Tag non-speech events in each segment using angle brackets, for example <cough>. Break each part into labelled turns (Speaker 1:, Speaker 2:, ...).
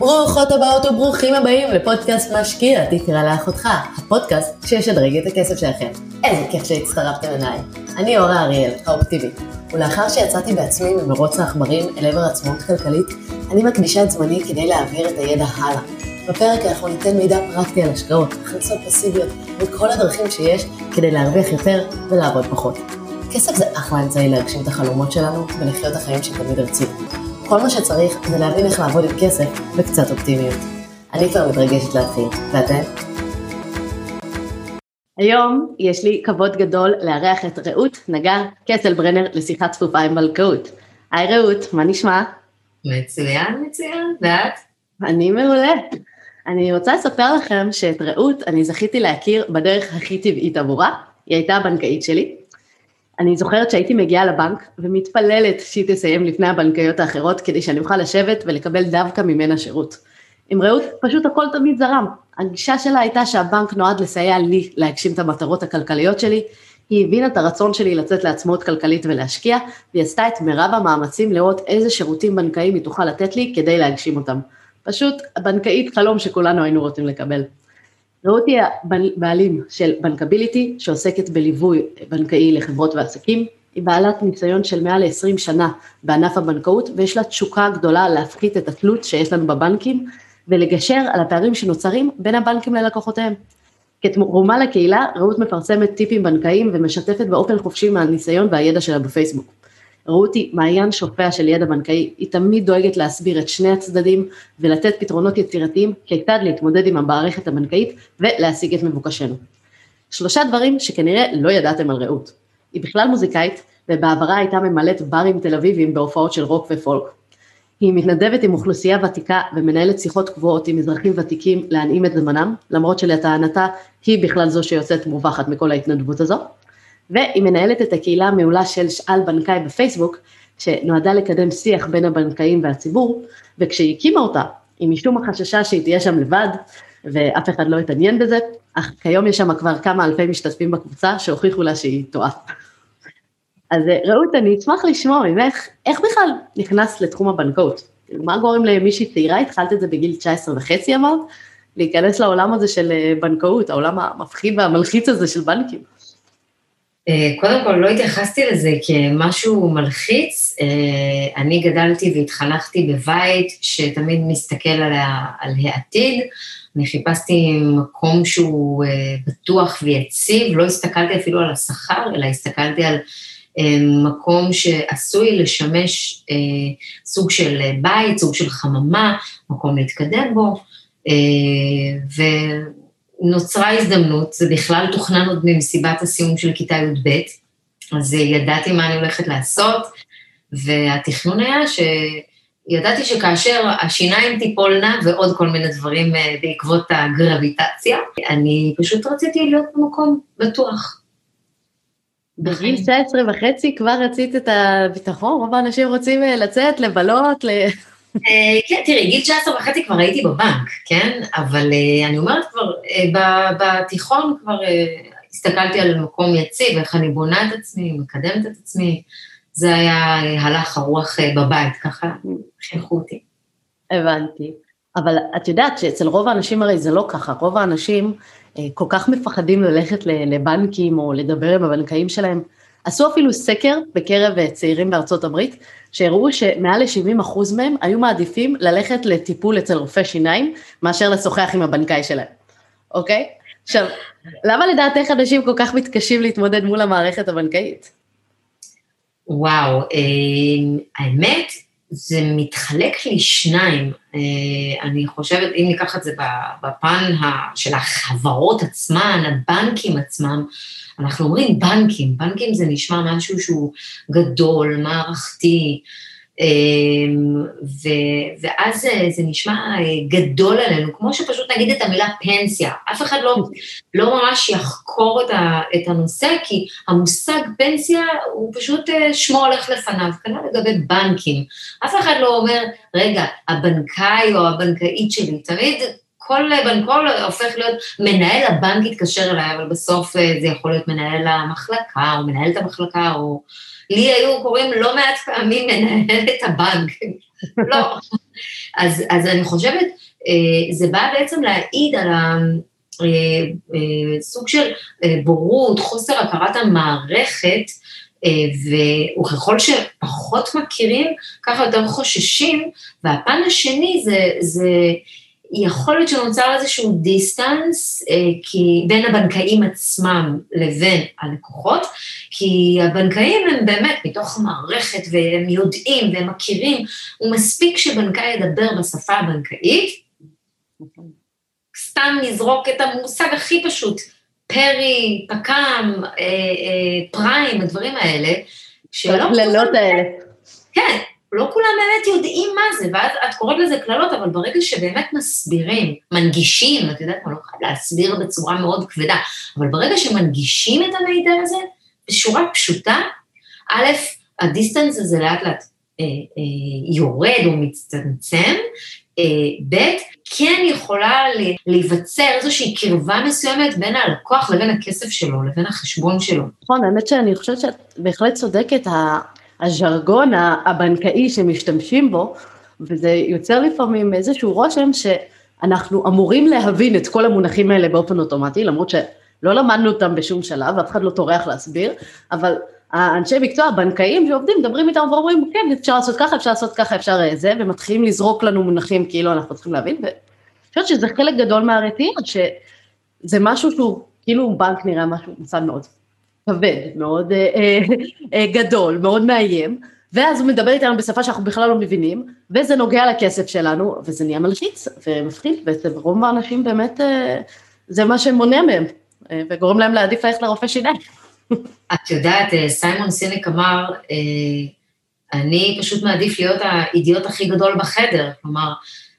Speaker 1: ברוכות הבאות וברוכים הבאים לפודקאסט משקיע, תקרא לאחותך, הפודקאסט שישדרג את הכסף שלכם. איזה כיף שהצטרפתם אליי. אני אורה אריאל, האופטיבית, ולאחר שיצאתי בעצמי ממרוץ העכברים אל עבר עצמאות כלכלית, אני מקדישה את זמני כדי להעביר את הידע הלאה. בפרק אנחנו ניתן מידע פרקטי על השקעות, הכנסות פסיביות וכל הדרכים שיש כדי להרוויח יותר ולעבוד פחות. כסף זה אחלה אמצעי להגשים את החלומות שלנו ולחיות החיים שתמיד רצינו. כל מה שצריך זה להבין איך לעבוד עם כסף וקצת אופטימיות. אני כבר מתרגשת להתחיל, ואתם? היום יש לי כבוד גדול לארח את רעות נגר קסלברנר לשיחת צפופה עם בלקאות. היי רעות, מה נשמע?
Speaker 2: מצוין, מצוין, ואת?
Speaker 1: אני מעולה. אני רוצה לספר לכם שאת רעות אני זכיתי להכיר בדרך הכי טבעית עבורה, היא הייתה הבנקאית שלי, אני זוכרת שהייתי מגיעה לבנק ומתפללת שהיא תסיים לפני הבנקאיות האחרות כדי שאני אוכל לשבת ולקבל דווקא ממנה שירות. עם רעות פשוט הכל תמיד זרם. הגישה שלה הייתה שהבנק נועד לסייע לי להגשים את המטרות הכלכליות שלי, היא הבינה את הרצון שלי לצאת לעצמאות כלכלית ולהשקיע, והיא עשתה את מירב המאמצים לראות איזה שירותים בנקאיים היא תוכל לתת לי כדי להגשים אותם. פשוט בנקאית חלום שכולנו היינו רוצים לקבל. רעות היא הבעלים של בנקביליטי, שעוסקת בליווי בנקאי לחברות ועסקים. היא בעלת ניסיון של מעל ל-20 שנה בענף הבנקאות, ויש לה תשוקה גדולה להפחית את התלות שיש לנו בבנקים, ולגשר על הפערים שנוצרים בין הבנקים ללקוחותיהם. כתרומה לקהילה, רעות מפרסמת טיפים בנקאיים ומשתפת באופן חופשי מהניסיון והידע שלה בפייסבוק. רעות היא מעיין שופע של ידע בנקאי, היא תמיד דואגת להסביר את שני הצדדים ולתת פתרונות יצירתיים כיצד להתמודד עם המערכת הבנקאית ולהשיג את מבוקשנו. שלושה דברים שכנראה לא ידעתם על רעות. היא בכלל מוזיקאית ובעברה הייתה ממלאת ברים תל אביביים בהופעות של רוק ופולק. היא מתנדבת עם אוכלוסייה ותיקה ומנהלת שיחות קבועות עם אזרחים ותיקים להנעים את זמנם, למרות שלטענתה היא בכלל זו שיוצאת מורווחת מכל ההתנדבות הזו. והיא מנהלת את הקהילה המעולה של שאל בנקאי בפייסבוק, שנועדה לקדם שיח בין הבנקאים והציבור, וכשהיא הקימה אותה, היא משום מה חששה שהיא תהיה שם לבד, ואף אחד לא התעניין בזה, אך כיום יש שם כבר כמה אלפי משתתפים בקבוצה שהוכיחו לה שהיא טועה. אז רעות, אני אשמח לשמוע ממך, איך בכלל נכנסת לתחום הבנקאות? מה גורם למישהי צעירה, התחלת את זה בגיל 19 וחצי אמרת, להיכנס לעולם הזה של בנקאות, העולם המפחיד והמלחיץ הזה של בנקים.
Speaker 2: אה, קודם כל, לא התייחסתי לזה כמשהו מלחיץ. אה, אני גדלתי והתחנכתי בבית שתמיד מסתכל על, על העתיד. אני חיפשתי מקום שהוא אה, בטוח ויציב, לא הסתכלתי אפילו על השכר, אלא הסתכלתי על מקום שעשוי לשמש סוג של בית, סוג של חממה, מקום להתקדם בו. ו... נוצרה הזדמנות, זה בכלל תוכנן עוד ממסיבת הסיום של כיתה י"ב, אז ידעתי מה אני הולכת לעשות, והתכנון היה שידעתי שכאשר השיניים תיפולנה ועוד כל מיני דברים אה, בעקבות הגרביטציה, אני פשוט רציתי להיות במקום בטוח.
Speaker 1: בגיל 19 וחצי כבר רצית את הביטחון? רוב האנשים רוצים אה, לצאת, לבלות, ל...
Speaker 2: אה, כן, תראי, גיל 19 וחצי כבר הייתי בבנק, כן? אבל אה, אני אומרת כבר, אה, בתיכון כבר הסתכלתי על מקום יציב, איך אני בונה את עצמי, מקדמת את עצמי. זה היה הלך הרוח בבית, ככה חינכו אותי.
Speaker 1: הבנתי. אבל את יודעת שאצל רוב האנשים הרי זה לא ככה, רוב האנשים כל כך מפחדים ללכת לבנקים או לדבר עם הבנקאים שלהם. עשו אפילו סקר בקרב צעירים בארצות הברית, שהראו שמעל ל-70% מהם היו מעדיפים ללכת לטיפול אצל רופא שיניים, מאשר לשוחח עם הבנקאי שלהם, אוקיי? עכשיו, למה לדעתך אנשים כל כך מתקשים להתמודד מול המערכת הבנקאית?
Speaker 2: וואו, אה, האמת, זה מתחלק לשניים. אה, אני חושבת, אם ניקח את זה בפן של החברות עצמן, הבנקים עצמם, אנחנו אומרים בנקים, בנקים זה נשמע משהו שהוא גדול, מערכתי, ו, ואז זה, נשמע גדול עלינו, כמו שפשוט נגיד את המילה פנסיה, אף אחד לא, לא ממש יחקור את, ה, את הנושא, כי המושג פנסיה הוא פשוט אה, שמו הולך לפניו, כנראה לגבי בנקים. אף אחד לא אומר, רגע, הבנקאי או הבנקאית שלי, תמיד כל בנקול הופך להיות, מנהל הבנק יתקשר אליי, אבל בסוף אה, זה יכול להיות מנהל המחלקה, או מנהלת המחלקה, או... לי היו קוראים לא מעט פעמים מנהלת הבנק. לא, אז, אז אני חושבת, אה, זה בא בעצם להעיד על הסוג של בורות, חוסר הכרת המערכת, וככל שפחות מכירים, ככה יותר חוששים, והפן השני זה, זה יכול להיות שנוצר איזשהו דיסטנס אה, כי בין הבנקאים עצמם לבין הלקוחות, כי הבנקאים הם באמת מתוך המערכת והם יודעים והם מכירים, ומספיק שבנקאי ידבר בשפה הבנקאית, סתם נזרוק את המושג הכי פשוט, פרי, פק"ם, אה, אה, פריים, הדברים האלה,
Speaker 1: שלא... הקללות האלה.
Speaker 2: כן, לא כולם באמת יודעים מה זה, ואז את קוראת לזה קללות, אבל ברגע שבאמת מסבירים, מנגישים, את יודעת מה, לא חייב להסביר בצורה מאוד כבדה, אבל ברגע שמנגישים את המידע הזה, בשורה פשוטה, א', הדיסטנס הזה לאט לאט אה, אה, יורד או מצטמצם, אה, ב', כן יכולה להיווצר איזושהי קרבה מסוימת בין הלקוח לבין הכסף שלו, לבין החשבון שלו.
Speaker 1: נכון, האמת שאני חושבת שאת בהחלט צודקת, הז'רגון הבנקאי שמשתמשים בו, וזה יוצר לפעמים איזשהו רושם שאנחנו אמורים להבין את כל המונחים האלה באופן אוטומטי, למרות שלא למדנו אותם בשום שלב, אף אחד לא טורח להסביר, אבל האנשי מקצוע הבנקאים שעובדים, מדברים איתם ואומרים, כן, אפשר לעשות ככה, אפשר לעשות ככה, אפשר זה, ומתחילים לזרוק לנו מונחים כאילו אנחנו צריכים להבין, ואני חושבת שזה חלק גדול מהרתיעה, שזה משהו שהוא, כאילו בנק נראה משהו, מוסד מאוד כבד, מאוד אה, אה, אה, גדול, מאוד מאיים, ואז הוא מדבר איתנו בשפה שאנחנו בכלל לא מבינים, וזה נוגע לכסף שלנו, וזה נהיה מלחיץ ומפחיד, ואצל רוב האנשים באמת זה מה שמונע מהם, וגורם להם להעדיף ללכת לרופא שיניים.
Speaker 2: את יודעת, סיימון סיניק אמר, אני פשוט מעדיף להיות האידיוט הכי גדול בחדר, כלומר,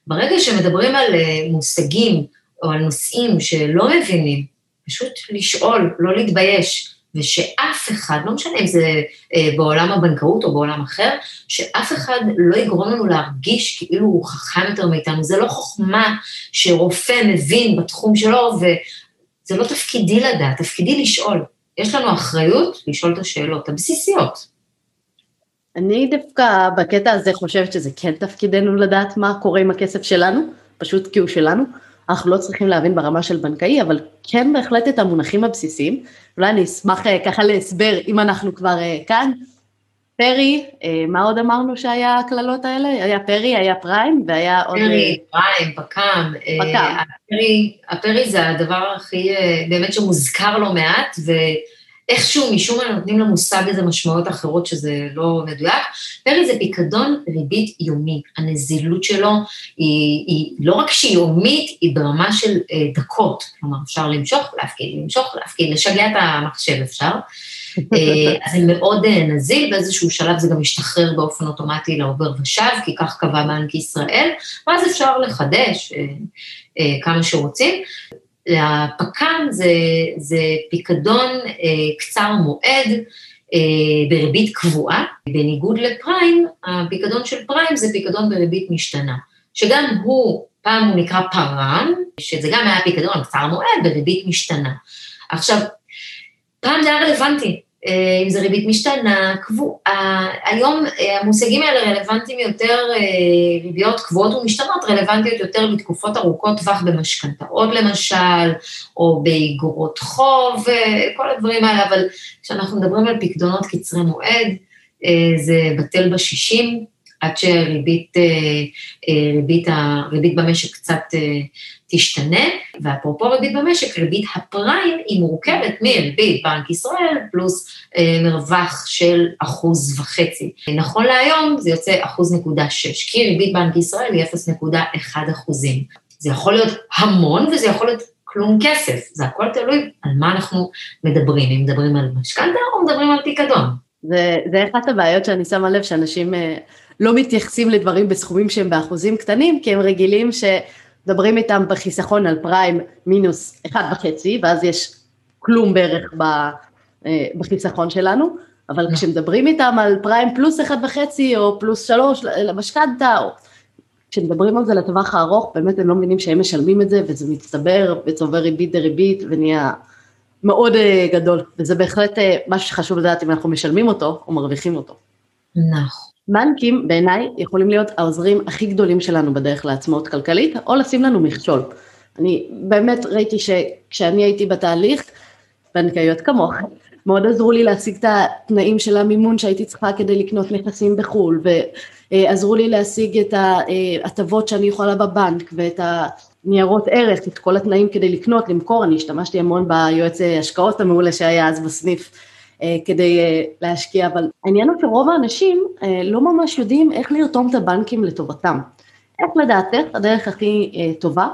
Speaker 2: ברגע שמדברים על מושגים או על נושאים שלא מבינים, פשוט לשאול, לא להתבייש. ושאף אחד, לא משנה אם זה אה, בעולם הבנקאות או בעולם אחר, שאף אחד לא יגרום לנו להרגיש כאילו הוא חכם יותר מאיתנו. זה לא חוכמה שרופא מבין בתחום שלו, וזה לא תפקידי לדעת, תפקידי לשאול. יש לנו אחריות לשאול את השאלות הבסיסיות.
Speaker 1: אני דווקא בקטע הזה חושבת שזה כן תפקידנו לדעת מה קורה עם הכסף שלנו, פשוט כי הוא שלנו. אנחנו לא צריכים להבין ברמה של בנקאי, אבל כן בהחלט את המונחים הבסיסיים. אולי אני אשמח אה, ככה להסבר, אם אנחנו כבר אה, כאן. פרי, אה, מה עוד אמרנו שהיה הקללות האלה? היה פרי, היה פריים, והיה עוד...
Speaker 2: פרי, פריים, פק"ם. פק"ם. הפרי, הפרי זה הדבר הכי, באמת שמוזכר לא מעט, ו... איכשהו משום מה נותנים למושג איזה משמעויות אחרות שזה לא מדויק. פרי זה פיקדון ריבית יומי, הנזילות שלו היא, היא לא רק שהיא יומית, היא ברמה של אה, דקות, כלומר אפשר למשוך, להפקיד, למשוך, להפקיד, לשגע את המחשב אפשר. אה, <laughs> אז זה מאוד אה, נזיל, באיזשהו שלב זה גם משתחרר באופן אוטומטי לעובר ושב, כי כך קבע בנק ישראל, ואז אפשר לחדש אה, אה, כמה שרוצים. הפק"ם זה, זה פיקדון אה, קצר מועד אה, בריבית קבועה, בניגוד לפריים, הפיקדון של פריים זה פיקדון בריבית משתנה, שגם הוא, פעם הוא נקרא פר"ם, שזה גם היה פיקדון קצר מועד בריבית משתנה. עכשיו, פעם זה היה רלוונטי, אם זה ריבית משתנה, קבועה, היום אה, המושגים האלה רלוונטיים יותר, אה, ריביות קבועות ומשתנות, רלוונטיות יותר לתקופות ארוכות טווח במשכנתאות למשל, או באגרות חוב, כל הדברים האלה, אבל כשאנחנו מדברים על פקדונות קצרי מועד, זה בטל בשישים, עד שריבית ריבית, ריבית במשק קצת תשתנה, ואפרופו ריבית במשק, ריבית הפריים היא מורכבת מריבית בנק ישראל פלוס אה, מרווח של אחוז וחצי. נכון להיום זה יוצא אחוז נקודה שש, כי ריבית בנק ישראל היא 0.1 אחוזים. זה יכול להיות המון וזה יכול להיות כלום כסף, זה הכל תלוי על מה אנחנו מדברים, אם מדברים על משכנתה או מדברים על פיקדון.
Speaker 1: זה, זה אחת הבעיות שאני שמה לב שאנשים אה, לא מתייחסים לדברים בסכומים שהם באחוזים קטנים, כי הם רגילים ש... מדברים איתם בחיסכון על פריים מינוס אחד וחצי, ואז יש כלום בערך אה, בחיסכון שלנו, אבל נכון. כשמדברים איתם על פריים פלוס אחד וחצי או פלוס שלוש למשכנתה, או כשמדברים על זה לטווח הארוך, באמת הם לא מבינים שהם משלמים את זה, וזה מצטבר וצובר ריבית דריבית ונהיה מאוד אה, גדול, וזה בהחלט אה, משהו שחשוב לדעת אם אנחנו משלמים אותו או מרוויחים אותו.
Speaker 2: נכון.
Speaker 1: בנקים בעיניי יכולים להיות העוזרים הכי גדולים שלנו בדרך לעצמאות כלכלית, או לשים לנו מכשול. אני באמת ראיתי שכשאני הייתי בתהליך, בנקאיות כמוך, מאוד עזרו לי להשיג את התנאים של המימון שהייתי צריכה כדי לקנות נכסים בחו"ל, ועזרו לי להשיג את ההטבות שאני יכולה בבנק, ואת הניירות ערך, את כל התנאים כדי לקנות, למכור, אני השתמשתי המון ביועץ השקעות המעולה שהיה אז בסניף. אה, כדי אה, להשקיע, אבל העניין הוא שרוב האנשים אה, לא ממש יודעים איך לרתום את הבנקים לטובתם. איך לדעתך הדרך הכי טובה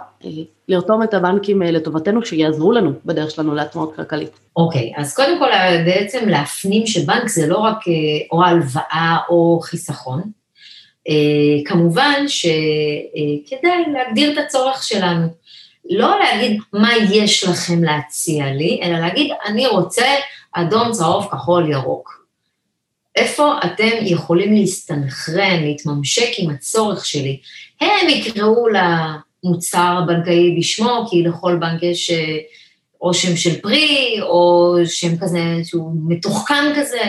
Speaker 1: לרתום את הבנקים לטובתנו, שיעזרו לנו בדרך שלנו לעצמאות כלכלית?
Speaker 2: אוקיי, okay, אז קודם כל בעצם להפנים שבנק זה לא רק או הלוואה או חיסכון, כמובן שכדאי להגדיר את הצורך שלנו. לא להגיד מה יש לכם להציע לי, אלא להגיד אני רוצה אדום, צהוב, כחול, ירוק. איפה אתם יכולים להסתנכרן, להתממשק עם הצורך שלי? הם יקראו למוצר הבנקאי בשמו, כי לכל בנק יש אה, או שם של פרי, או שם כזה שהוא מתוחכם כזה.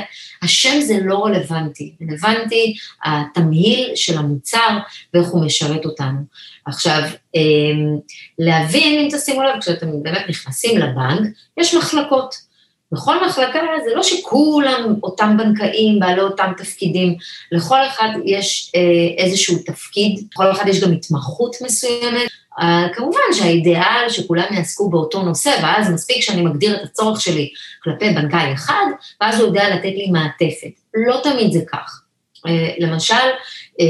Speaker 2: השם זה לא רלוונטי, רלוונטי התמהיל של המוצר ואיך הוא משרת אותנו. עכשיו, אמ, להבין, אם תשימו לב, כשאתם באמת נכנסים לבנק, יש מחלקות. בכל מחלקה זה לא שכולם אותם בנקאים, בעלי אותם תפקידים, לכל אחד יש אה, איזשהו תפקיד, לכל אחד יש גם התמחות מסוימת. אה, כמובן שהאידיאל שכולם יעסקו באותו נושא, ואז מספיק שאני מגדיר את הצורך שלי כלפי בנקאי אחד, ואז הוא יודע לתת לי מעטפת. לא תמיד זה כך. אה, למשל, אה,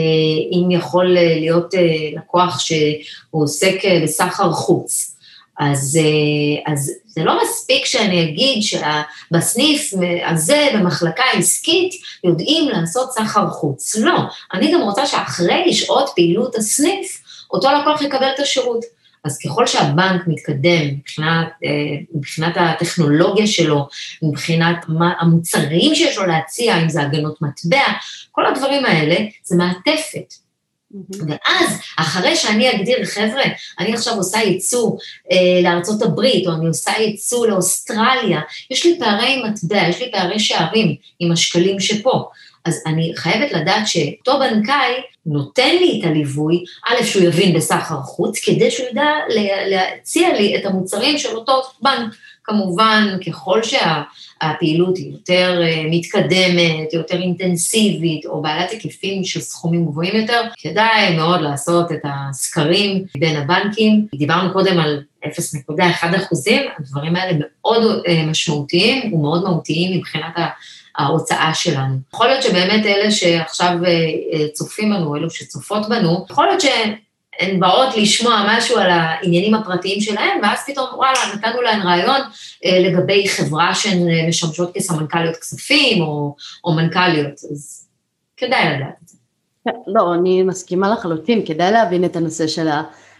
Speaker 2: אם יכול להיות אה, לקוח שהוא עוסק אה, בסחר חוץ, אז, אה, אז זה לא מספיק שאני אגיד שבסניף הזה, במחלקה העסקית, יודעים לעשות סחר חוץ. לא, אני גם רוצה שאחרי שעות פעילות הסניף, אותו לקוח יקבל את השירות. אז ככל שהבנק מתקדם מבחינת, אה, מבחינת הטכנולוגיה שלו, מבחינת המוצרים שיש לו להציע, אם זה הגנות מטבע, כל הדברים האלה זה מעטפת. ואז, אחרי שאני אגדיר, חבר'ה, אני עכשיו עושה ייצוא אה, לארצות הברית, או אני עושה ייצוא לאוסטרליה, יש לי פערי מטבע, יש לי פערי שערים עם השקלים שפה. אז אני חייבת לדעת שאותו בנקאי נותן לי את הליווי, א', שהוא יבין בסחר חוץ, כדי שהוא ידע להציע לי את המוצרים של אותו בנק. כמובן, ככל שהפעילות היא יותר אה, מתקדמת, יותר אינטנסיבית, או בעלת היקפים של סכומים גבוהים יותר, כדאי מאוד לעשות את הסקרים בין הבנקים. דיברנו קודם על 0.1 אחוזים, הדברים האלה מאוד אה, משמעותיים ומאוד מהותיים מבחינת ההוצאה שלנו. יכול להיות שבאמת אלה שעכשיו אה, צופים בנו, אלו שצופות בנו, יכול להיות שהן באות לשמוע משהו על העניינים הפרטיים שלהן, ואז פתאום, וואלה, נתנו להן רעיון אה, לגבי חברה שהן אה, משמשות כסמנכ"ליות כספים או, או מנכ"ליות, אז כדאי לדעת את זה.
Speaker 1: לא, אני מסכימה לחלוטין, כדאי להבין את הנושא של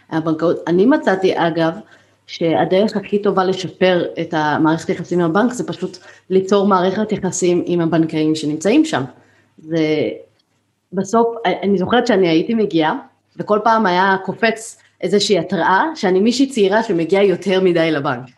Speaker 1: הבנקאות. אני מצאתי, אגב, שהדרך הכי טובה לשפר את המערכת היחסים עם הבנק זה פשוט ליצור מערכת יחסים עם הבנקאים שנמצאים שם. זה בסוף, אני זוכרת שאני הייתי מגיעה, וכל פעם היה קופץ איזושהי התראה שאני מישהי צעירה שמגיעה יותר מדי לבנק.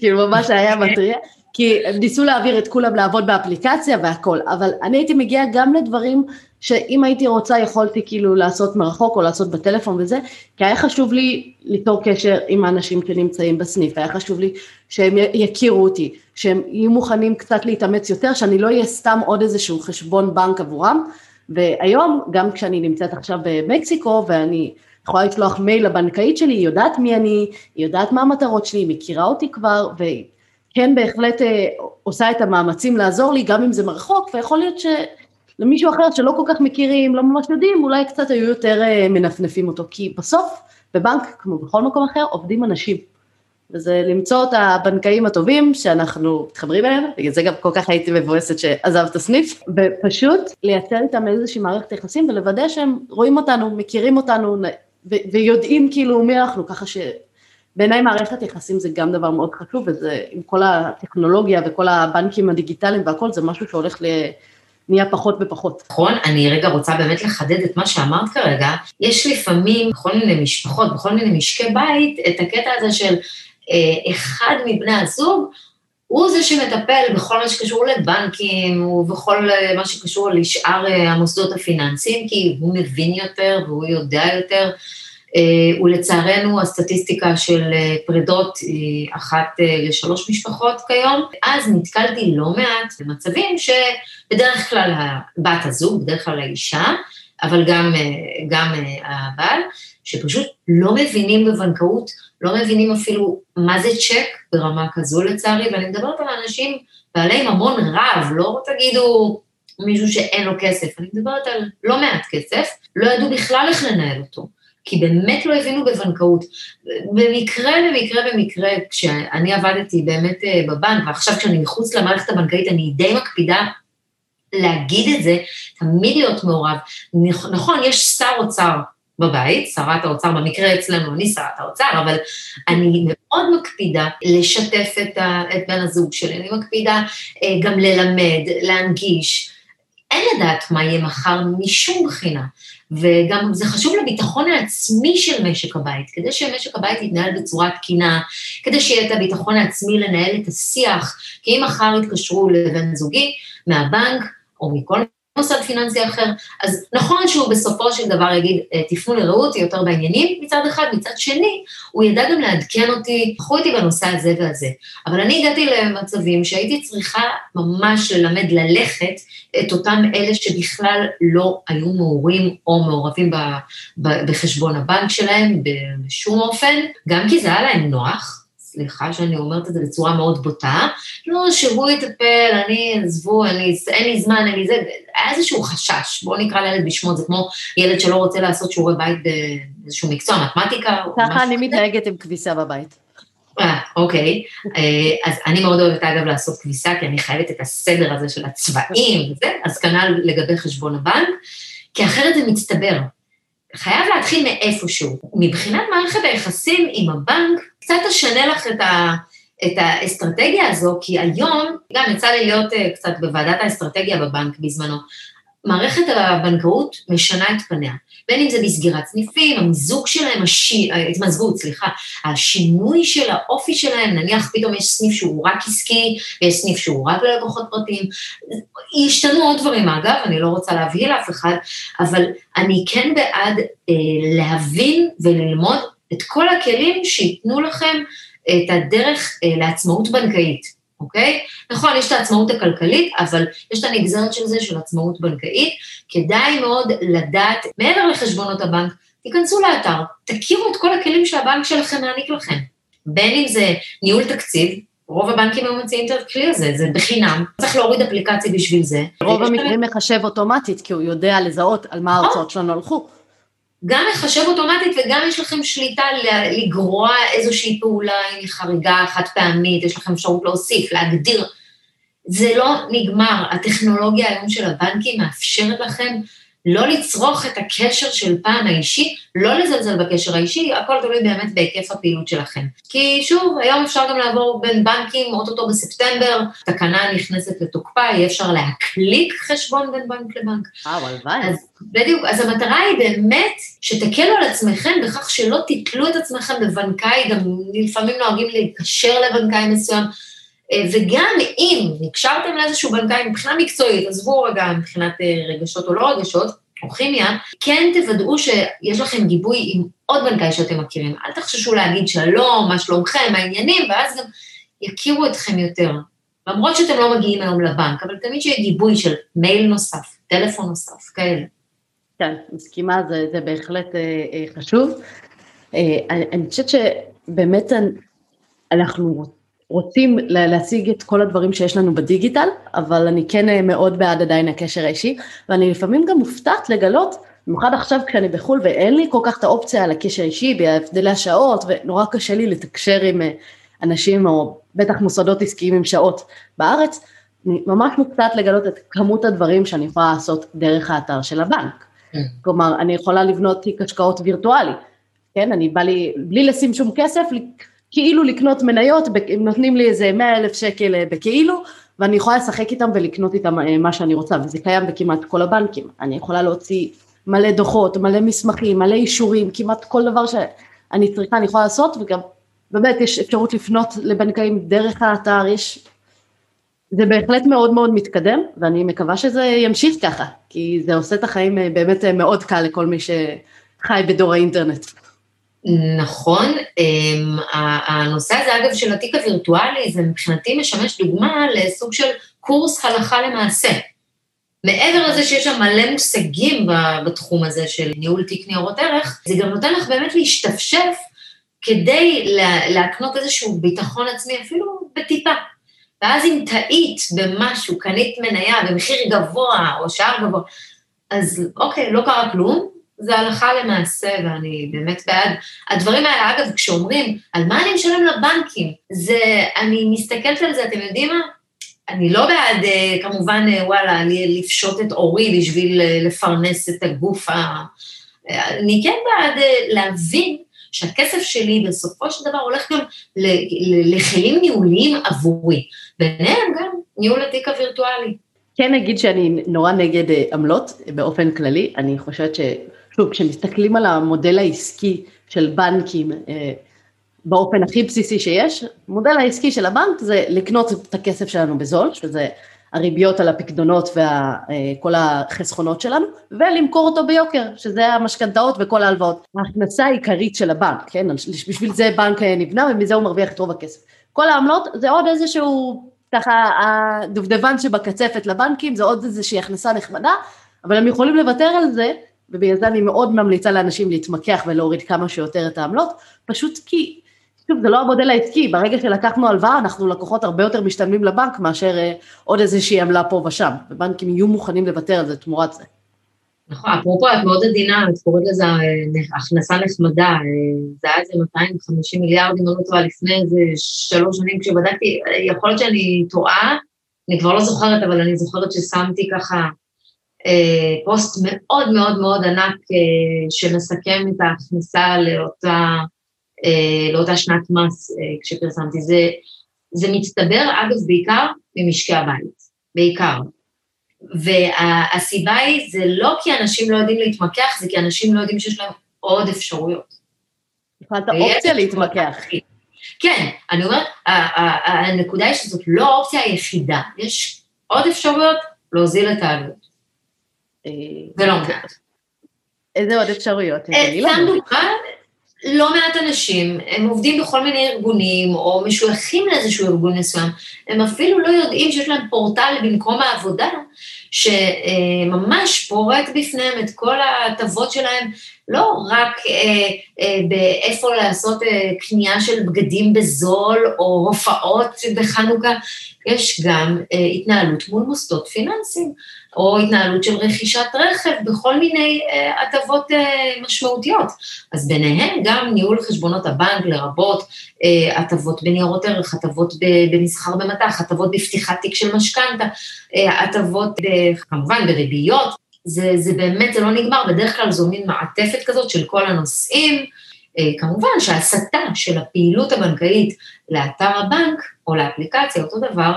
Speaker 1: כאילו ממש היה מטריע, כי הם ניסו להעביר את כולם לעבוד באפליקציה והכל, אבל אני הייתי מגיעה גם לדברים שאם הייתי רוצה יכולתי כאילו לעשות מרחוק או לעשות בטלפון וזה, כי היה חשוב לי ליצור קשר עם האנשים שנמצאים בסניף, היה חשוב לי שהם יכירו אותי, שהם יהיו מוכנים קצת להתאמץ יותר, שאני לא אהיה סתם עוד איזשהו חשבון בנק עבורם, והיום גם כשאני נמצאת עכשיו במקסיקו ואני יכולה לשלוח מייל לבנקאית שלי, היא יודעת מי אני, היא יודעת מה המטרות שלי, היא מכירה אותי כבר, וכן בהחלט אה, עושה את המאמצים לעזור לי, גם אם זה מרחוק, ויכול להיות שלמישהו אחר שלא כל כך מכירים, לא ממש יודעים, אולי קצת היו יותר אה, מנפנפים אותו, כי בסוף בבנק, כמו בכל מקום אחר, עובדים אנשים. וזה למצוא את הבנקאים הטובים שאנחנו מתחברים אליהם, בגלל זה גם כל כך הייתי מבואסת שעזב את הסניף, ופשוט לייצר איתם איזושהי מערכת יחסים ולוודא שהם רואים אותנו, מכירים אותנו ויודעים כאילו מי אנחנו, ככה שבעיניי מערכת יחסים זה גם דבר מאוד חשוב, וזה עם כל הטכנולוגיה וכל הבנקים הדיגיטליים והכל, זה משהו שהולך ל... נהיה פחות ופחות.
Speaker 2: נכון, אני רגע רוצה באמת לחדד את מה שאמרת כרגע. יש לפעמים בכל מיני משפחות, בכל מיני משקי בית, את הקטע הזה של אחד מבני הזוג הוא זה שמטפל בכל מה שקשור לבנקים ובכל מה שקשור לשאר המוסדות הפיננסיים, כי הוא מבין יותר והוא יודע יותר. אה, ולצערנו הסטטיסטיקה של אה, פרידות היא אחת אה, לשלוש משפחות כיום. אז נתקלתי לא מעט במצבים שבדרך כלל בת הזוג, בדרך כלל האישה, אבל גם, גם הבעל, שפשוט לא מבינים בבנקאות, לא מבינים אפילו מה זה צ'ק ברמה כזו לצערי, ואני מדברת על אנשים בעלי ממון רב, לא תגידו מישהו שאין לו כסף, אני מדברת על לא מעט כסף, לא ידעו בכלל איך לנהל אותו. כי באמת לא הבינו בבנקאות. במקרה, במקרה, במקרה, כשאני עבדתי באמת אה, בבנק, ועכשיו כשאני מחוץ למערכת הבנקאית, אני די מקפידה להגיד את זה, תמיד להיות מעורב. נכון, יש שר אוצר בבית, שרת האוצר, במקרה אצלנו אני שרת האוצר, אבל אני מאוד מקפידה לשתף את, ה, את בן הזוג שלי, אני מקפידה אה, גם ללמד, להנגיש. אין לדעת מה יהיה מחר משום בחינה. וגם זה חשוב לביטחון העצמי של משק הבית, כדי שמשק הבית יתנהל בצורה תקינה, כדי שיהיה את הביטחון העצמי לנהל את השיח, כי אם מחר יתקשרו לבן זוגי מהבנק או מכל מוסד פיננסי אחר, אז נכון שהוא בסופו של דבר יגיד, אה, תפנו לרעות, היא יותר בעניינים מצד אחד, מצד שני, הוא ידע גם לעדכן אותי, קחו אותי בנושא הזה והזה. אבל אני הגעתי למצבים שהייתי צריכה ממש ללמד ללכת את אותם אלה שבכלל לא היו מעורים או מעורבים ב, ב, בחשבון הבנק שלהם בשום אופן, גם כי זה היה להם נוח, סליחה שאני אומרת את זה בצורה מאוד בוטה, לא, שהוא יטפל, אני, עזבו, אני, אין לי זמן, אין לי זה, היה איזשהו חשש, בואו נקרא לילד בשמו, זה כמו ילד שלא רוצה לעשות שיעורי בית באיזשהו מקצוע, מתמטיקה.
Speaker 1: ככה אני מתנהגת עם כביסה בבית.
Speaker 2: אה, אוקיי. אה, אז אני מאוד אוהבת אגב לעשות כביסה, כי אני חייבת את הסדר הזה של הצבעים וזה, אז כנ"ל לגבי חשבון הבנק, כי אחרת זה מצטבר. חייב להתחיל מאיפשהו. מבחינת מערכת היחסים עם הבנק, קצת אשנה לך את, ה, את האסטרטגיה הזו, כי היום, גם יצא לי להיות uh, קצת בוועדת האסטרטגיה בבנק בזמנו, מערכת הבנקאות משנה את פניה, בין אם זה בסגירת סניפים, המיזוג שלהם, השי, ההתמזגות, סליחה, השינוי של האופי שלהם, נניח פתאום יש סניף שהוא רק עסקי, ויש סניף שהוא רק ללקוחות פרטיים, השתנו עוד דברים אגב, אני לא רוצה להבהיל אף אחד, אבל אני כן בעד אה, להבין וללמוד את כל הכלים שייתנו לכם את הדרך אה, לעצמאות בנקאית. אוקיי? נכון, יש את העצמאות הכלכלית, אבל יש את הנגזרת של זה, של עצמאות בנקאית. כדאי מאוד לדעת, מעבר לחשבונות הבנק, תיכנסו לאתר, תכירו את כל הכלים שהבנק שלכם מעניק לכם. בין אם זה ניהול תקציב, רוב הבנקים היום מציעים את הכלי הזה, זה בחינם, צריך להוריד אפליקציה בשביל זה.
Speaker 1: רוב המקרים מחשב אוטומטית, כי הוא יודע לזהות על מה ההרצאות שלנו הלכו.
Speaker 2: גם מחשב אוטומטית וגם יש לכם שליטה לגרוע איזושהי פעולה, אם היא חריגה חד פעמית, יש לכם אפשרות להוסיף, להגדיר. זה לא נגמר, הטכנולוגיה היום של הבנקים מאפשרת לכם לא לצרוך את הקשר של פעם האישי, לא לזלזל בקשר האישי, הכל תלוי באמת בהיקף הפעילות שלכם. כי שוב, היום אפשר גם לעבור בין בנקים, אוטוטו בספטמבר, תקנה נכנסת לתוקפה, יהיה אפשר להקליק חשבון בין בנק לבנק.
Speaker 1: אה, הלוואי.
Speaker 2: אז בדיוק, אז המטרה היא באמת שתקלו על עצמכם בכך שלא תתלו את עצמכם בבנקאי, גם לפעמים נוהגים להתקשר לבנקאי מסוים. אה, וגם אם נקשרתם לאיזשהו בנקאי מבחינה מקצועית, עזבו רגע מבחינת אה, רגשות או לא רגשות, או כימיה, כן תוודאו שיש לכם גיבוי עם עוד בנקאי שאתם מכירים. אל תחששו להגיד שלום, מה שלומכם, העניינים, ואז גם יכירו אתכם יותר. למרות שאתם לא מגיעים היום לבנק, אבל תמיד שיהיה גיבוי של מייל נוסף, טלפון נוסף, כאלה.
Speaker 1: כן, מסכימה, זה, זה בהחלט אה, אה, חשוב. אה, אני, אני חושבת שבאמת אנחנו רוצים להשיג את כל הדברים שיש לנו בדיגיטל, אבל אני כן אה, מאוד בעד עדיין הקשר האישי, ואני לפעמים גם מופתעת לגלות, במיוחד עכשיו כשאני בחו"ל ואין לי כל כך את האופציה על הקשר האישי, בהבדלי השעות, ונורא קשה לי לתקשר עם אה, אנשים, או בטח מוסדות עסקיים עם שעות בארץ, אני ממש מופתעת לגלות את כמות הדברים שאני יכולה לעשות דרך האתר של הבנק. Mm. כלומר, אני יכולה לבנות תיק השקעות וירטואלי, כן, אני בא לי, בלי לשים שום כסף, כאילו לקנות מניות, נותנים לי איזה 100 אלף שקל אה, בכאילו, ואני יכולה לשחק איתם ולקנות איתם אה, מה שאני רוצה, וזה קיים בכמעט כל הבנקים. אני יכולה להוציא מלא דוחות, מלא מסמכים, מלא אישורים, כמעט כל דבר שאני צריכה אני יכולה לעשות, וגם באמת יש אפשרות לפנות לבנקאים דרך האתר, יש זה בהחלט מאוד מאוד מתקדם, ואני מקווה שזה ימשיך ככה, כי זה עושה את החיים אה, באמת מאוד קל לכל מי שחי בדור האינטרנט.
Speaker 2: נכון, אמ, הנושא הזה אגב של התיק הווירטואלי, זה מבחינתי משמש דוגמה לסוג של קורס הלכה למעשה. מעבר לזה שיש שם מלא מושגים בתחום הזה של ניהול תיק ניירות ערך, זה גם נותן לך באמת להשתפשף כדי להקנות איזשהו ביטחון עצמי, אפילו בטיפה. ואז אם טעית במשהו, קנית מניה במחיר גבוה או שער גבוה, אז אוקיי, לא קרה כלום, זה הלכה למעשה, ואני באמת בעד. הדברים האלה, אגב, כשאומרים, על מה אני משלם לבנקים, זה, אני מסתכלת על זה, אתם יודעים מה? אני לא בעד, אה, כמובן, אה, וואלה, לפשוט את אורי בשביל אה, לפרנס את הגוף ה... אני כן בעד להבין שהכסף שלי בסופו של דבר הולך גם לכלים ניהוליים עבורי, ביניהם גם ניהול התיק הווירטואלי.
Speaker 1: כן נגיד שאני נורא נגד עמלות באופן כללי, אני חושבת ש... שוב, כשמסתכלים על המודל העסקי של בנקים אה, באופן הכי בסיסי שיש, המודל העסקי של הבנק זה לקנות את הכסף שלנו בזול, שזה הריביות על הפקדונות וכל אה, החסכונות שלנו, ולמכור אותו ביוקר, שזה המשכנתאות וכל ההלוואות. ההכנסה העיקרית של הבנק, כן, בשביל זה בנק אה, נבנה ומזה הוא מרוויח את רוב הכסף. כל העמלות זה עוד איזשהו, ככה, הדובדבן שבקצפת לבנקים, זה עוד איזושהי הכנסה נחמדה, אבל הם יכולים לוותר על זה ובגלל זה אני מאוד ממליצה לאנשים להתמקח ולהוריד כמה שיותר את העמלות, פשוט כי, שוב, זה לא המודל העסקי, ברגע שלקחנו הלוואה, אנחנו לקוחות הרבה יותר משתלמים לבנק מאשר אה, עוד איזושהי עמלה פה ושם, ובנקים יהיו מוכנים לוותר על זה תמורת זה.
Speaker 2: נכון, אפרופו, את מאוד עדינה, את קוראת לזה אה, הכנסה נחמדה, אה, זה היה איזה 250 מיליארד, אם אני לא טועה, לפני איזה שלוש שנים כשבדקתי, יכול להיות שאני טועה, אני כבר לא זוכרת, אבל אני זוכרת ששמתי ככה אה, פוסט מאוד מאוד מאוד ענק אה, שמסכם את ההכנסה לאותה, אה, לאותה שנת מס כשפרסמתי. זה, זה מצטבר, אגב, בעיקר ממשקי הבית, בעיקר. והסיבה היא, זה לא כי אנשים לא יודעים להתמקח, זה כי אנשים לא יודעים שיש להם עוד אפשרויות.
Speaker 1: בכלל את האופציה להתמקח.
Speaker 2: כן, אני אומרת, הנקודה היא שזאת לא האופציה היחידה, יש עוד אפשרויות להוזיל את העלות. ולא מעט.
Speaker 1: איזה עוד אפשרויות?
Speaker 2: סתם דוגמה, לא מעט אנשים, הם עובדים בכל מיני ארגונים, או משויכים לאיזשהו ארגון מסוים, הם אפילו לא יודעים שיש להם פורטל במקום העבודה, שממש פורט בפניהם את כל ההטבות שלהם, לא רק אה, אה, באיפה לעשות אה, קנייה של בגדים בזול, או הופעות בחנוכה, יש גם אה, התנהלות מול מוסדות פיננסיים. או התנהלות של רכישת רכב בכל מיני אה, הטבות אה, משמעותיות. אז ביניהם גם ניהול חשבונות הבנק, לרבות אה, הטבות בניירות ערך, הטבות במסחר במטח, הטבות בפתיחת תיק של משכנתה, הטבות כמובן בריביות. זה, זה באמת, זה לא נגמר, בדרך כלל זו מין מעטפת כזאת של כל הנושאים. כמובן שההסתה של הפעילות הבנקאית לאתר הבנק או לאפליקציה, אותו דבר,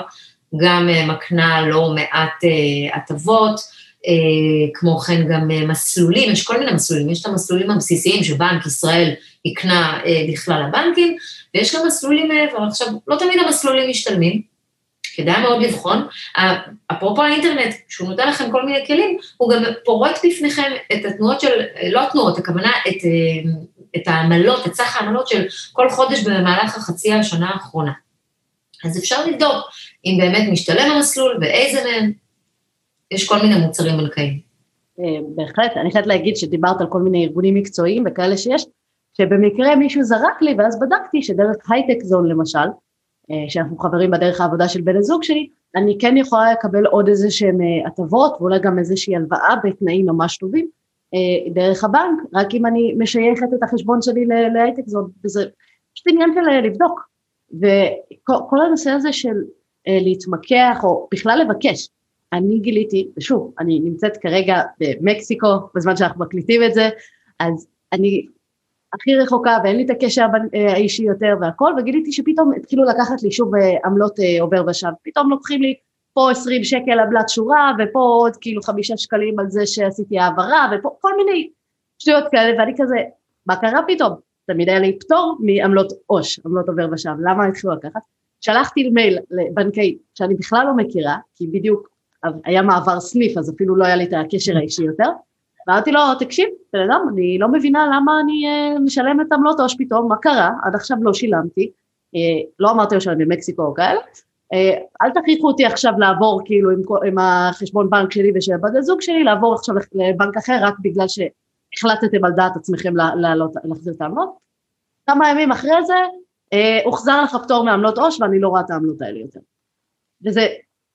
Speaker 2: גם אה, מקנה לא מעט אה, הטבות, אה, כמו כן גם מסלולים, יש כל מיני מסלולים, יש את המסלולים הבסיסיים שבנק ישראל יקנה בכלל הבנקים, ויש גם מסלולים מעבר. עכשיו, לא תמיד המסלולים משתלמים, כדאי מאוד לבחון. אפרופו האינטרנט, שהוא נותן לכם כל מיני כלים, הוא גם פורט בפניכם את התנועות של, לא התנועות, הכוונה את, את העמלות, את סך העמלות של כל חודש במהלך החצי השנה האחרונה. אז אפשר לבדוק אם באמת משתלם המסלול ואיזה מהם. יש כל מיני מוצרים בנקאיים.
Speaker 1: אה, בהחלט, אני חייבת להגיד שדיברת על כל מיני ארגונים מקצועיים וכאלה שיש, שבמקרה מישהו זרק לי ואז בדקתי שדרך הייטק זון למשל, אה, שאנחנו חברים בדרך העבודה של בן הזוג שלי, אני כן יכולה לקבל עוד איזה שהם אה, הטבות ואולי גם איזושהי הלוואה בתנאים ממש טובים דרך הבנק, רק אם אני משייכת את החשבון שלי להייטק וזה פשוט עניין של לבדוק. וכל הנושא הזה של אה, להתמקח או בכלל לבקש, אני גיליתי, ושוב, אני נמצאת כרגע במקסיקו בזמן שאנחנו מקליטים את זה, אז אני הכי רחוקה ואין לי את הקשר אה, האישי יותר והכל, וגיליתי שפתאום התחילו לקחת לי שוב אה, עמלות עובר ושב, פתאום לוקחים לי פה 20 שקל עמלת שורה, ופה עוד כאילו חמישה שקלים על זה שעשיתי העברה, ופה כל מיני שטויות כאלה, ואני כזה, מה קרה פתאום? תמיד היה לי פטור מעמלות עו"ש, עמלות עובר ושב, למה התחילו לקחת? שלחתי מייל לבנקאי שאני בכלל לא מכירה, כי בדיוק היה מעבר סניף, אז אפילו לא היה לי את הקשר האישי יותר. ואמרתי לו, תקשיב, בן אדם, אני לא מבינה למה אני אה, משלמת עמלות עו"ש פתאום, מה קרה? עד עכשיו לא שילמתי. אה, לא אמרתי לו שאני במקסיקו או כאלה. אה, אל תכריחו אותי עכשיו לעבור כאילו עם, עם החשבון בנק שלי ושל בת הזוג שלי, לעבור עכשיו לבנק אחר רק בגלל שהחלטתם על דעת עצמכם לעלות, להחזיר את העמלות. כמה ימים אחרי זה, הוחזר לך פטור מעמלות עו"ש ואני לא רואה את העמלות האלה יותר. וזה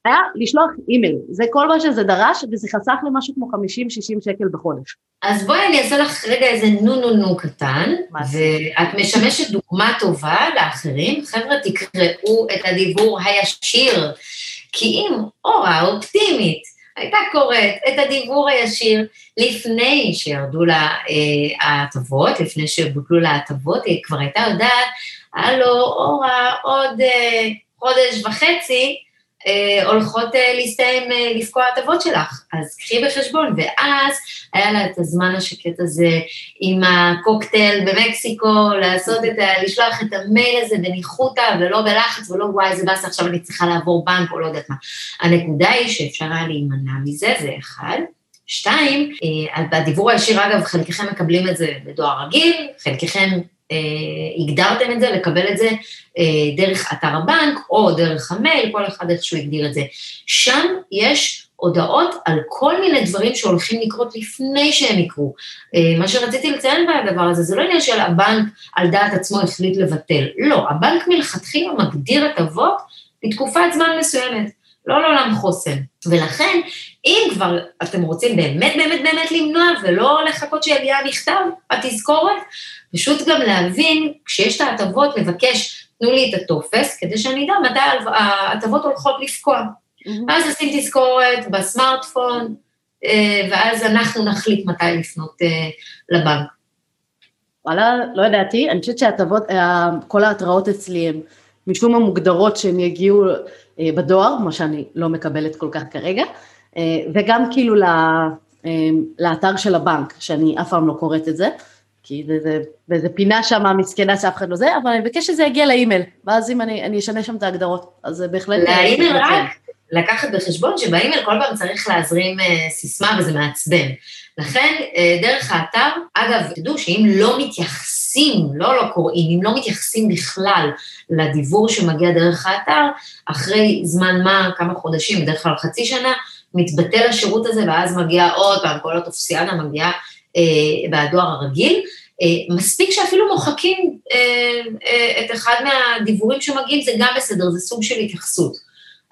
Speaker 1: היה לשלוח אימייל, זה כל מה שזה דרש, וזה חסך למשהו כמו 50-60 שקל בחודש.
Speaker 2: אז בואי אני אעשה לך רגע איזה נו נו נו קטן, ואת משמשת דוגמה טובה לאחרים. חבר'ה, תקראו את הדיבור הישיר, כי אם אורה אופטימית הייתה קוראת את הדיבור הישיר לפני שירדו לה אה, ההטבות, לפני שבוטלו לה ההטבות, היא כבר הייתה יודעת, הלו, אורה, עוד אה, חודש וחצי, הולכות אה, להסתיים, אה, לפקוע הטבות שלך, אז קחי בחשבון, ואז היה לה את הזמן השקט הזה עם הקוקטייל במקסיקו, לעשות את ה... לשלוח את המייל הזה בניחותא ולא בלחץ ולא וואי איזה באסה עכשיו אני צריכה לעבור בנק או לא יודעת מה. הנקודה היא שאפשר היה להימנע מזה, זה אחד. שתיים, בדיבור הישיר אגב, חלקכם מקבלים את זה בדואר רגיל, חלקכם אה, הגדרתם את זה, לקבל את זה אה, דרך אתר הבנק או דרך המייל, כל אחד איך שהוא הגדיר את זה. שם יש הודעות על כל מיני דברים שהולכים לקרות לפני שהם יקרו. אה, מה שרציתי לציין בדבר הזה, זה לא עניין של הבנק על דעת עצמו החליט לבטל. לא, הבנק מלכתחילה מגדיר הטבות לתקופת זמן מסוימת. לא לעולם חוסן. ולכן, אם כבר אתם רוצים באמת באמת באמת למנוע ולא לחכות שיגיע המכתב, התזכורת, פשוט גם להבין, כשיש את ההטבות, לבקש, תנו לי את הטופס, כדי שאני אדע מתי ההטבות הולכות לפקוע. Mm-hmm. ואז לשים תזכורת בסמארטפון, אה, ואז אנחנו נחליט מתי לפנות אה, לבנק.
Speaker 1: וואלה, לא ידעתי, אני חושבת שההטבות, אה, כל ההתראות אצלי הן משום מה מוגדרות שהן יגיעו בדואר, מה שאני לא מקבלת כל כך כרגע, וגם כאילו לאתר של הבנק, שאני אף פעם לא קוראת את זה. כי זה, זה באיזה פינה שם מסכנה שאף אחד לא זה, אבל אני מבקש שזה יגיע לאימייל, ואז אם אני, אני אשנה שם את ההגדרות, אז זה בהחלט...
Speaker 2: לאימייל רק לקחת בחשבון שבאימייל כל פעם צריך להזרים uh, סיסמה וזה מעצבן. לכן, דרך האתר, אגב, תדעו שאם לא מתייחסים, לא לא קוראים, אם לא מתייחסים בכלל לדיבור שמגיע דרך האתר, אחרי זמן מה, כמה חודשים, בדרך כלל חצי שנה, מתבטל השירות הזה, ואז מגיע עוד פעם, כל הטופסיאנה מגיעה אה, בדואר הרגיל. אה, מספיק שאפילו מוחקים אה, את אחד מהדיבורים שמגיעים, זה גם בסדר, זה סוג של התייחסות.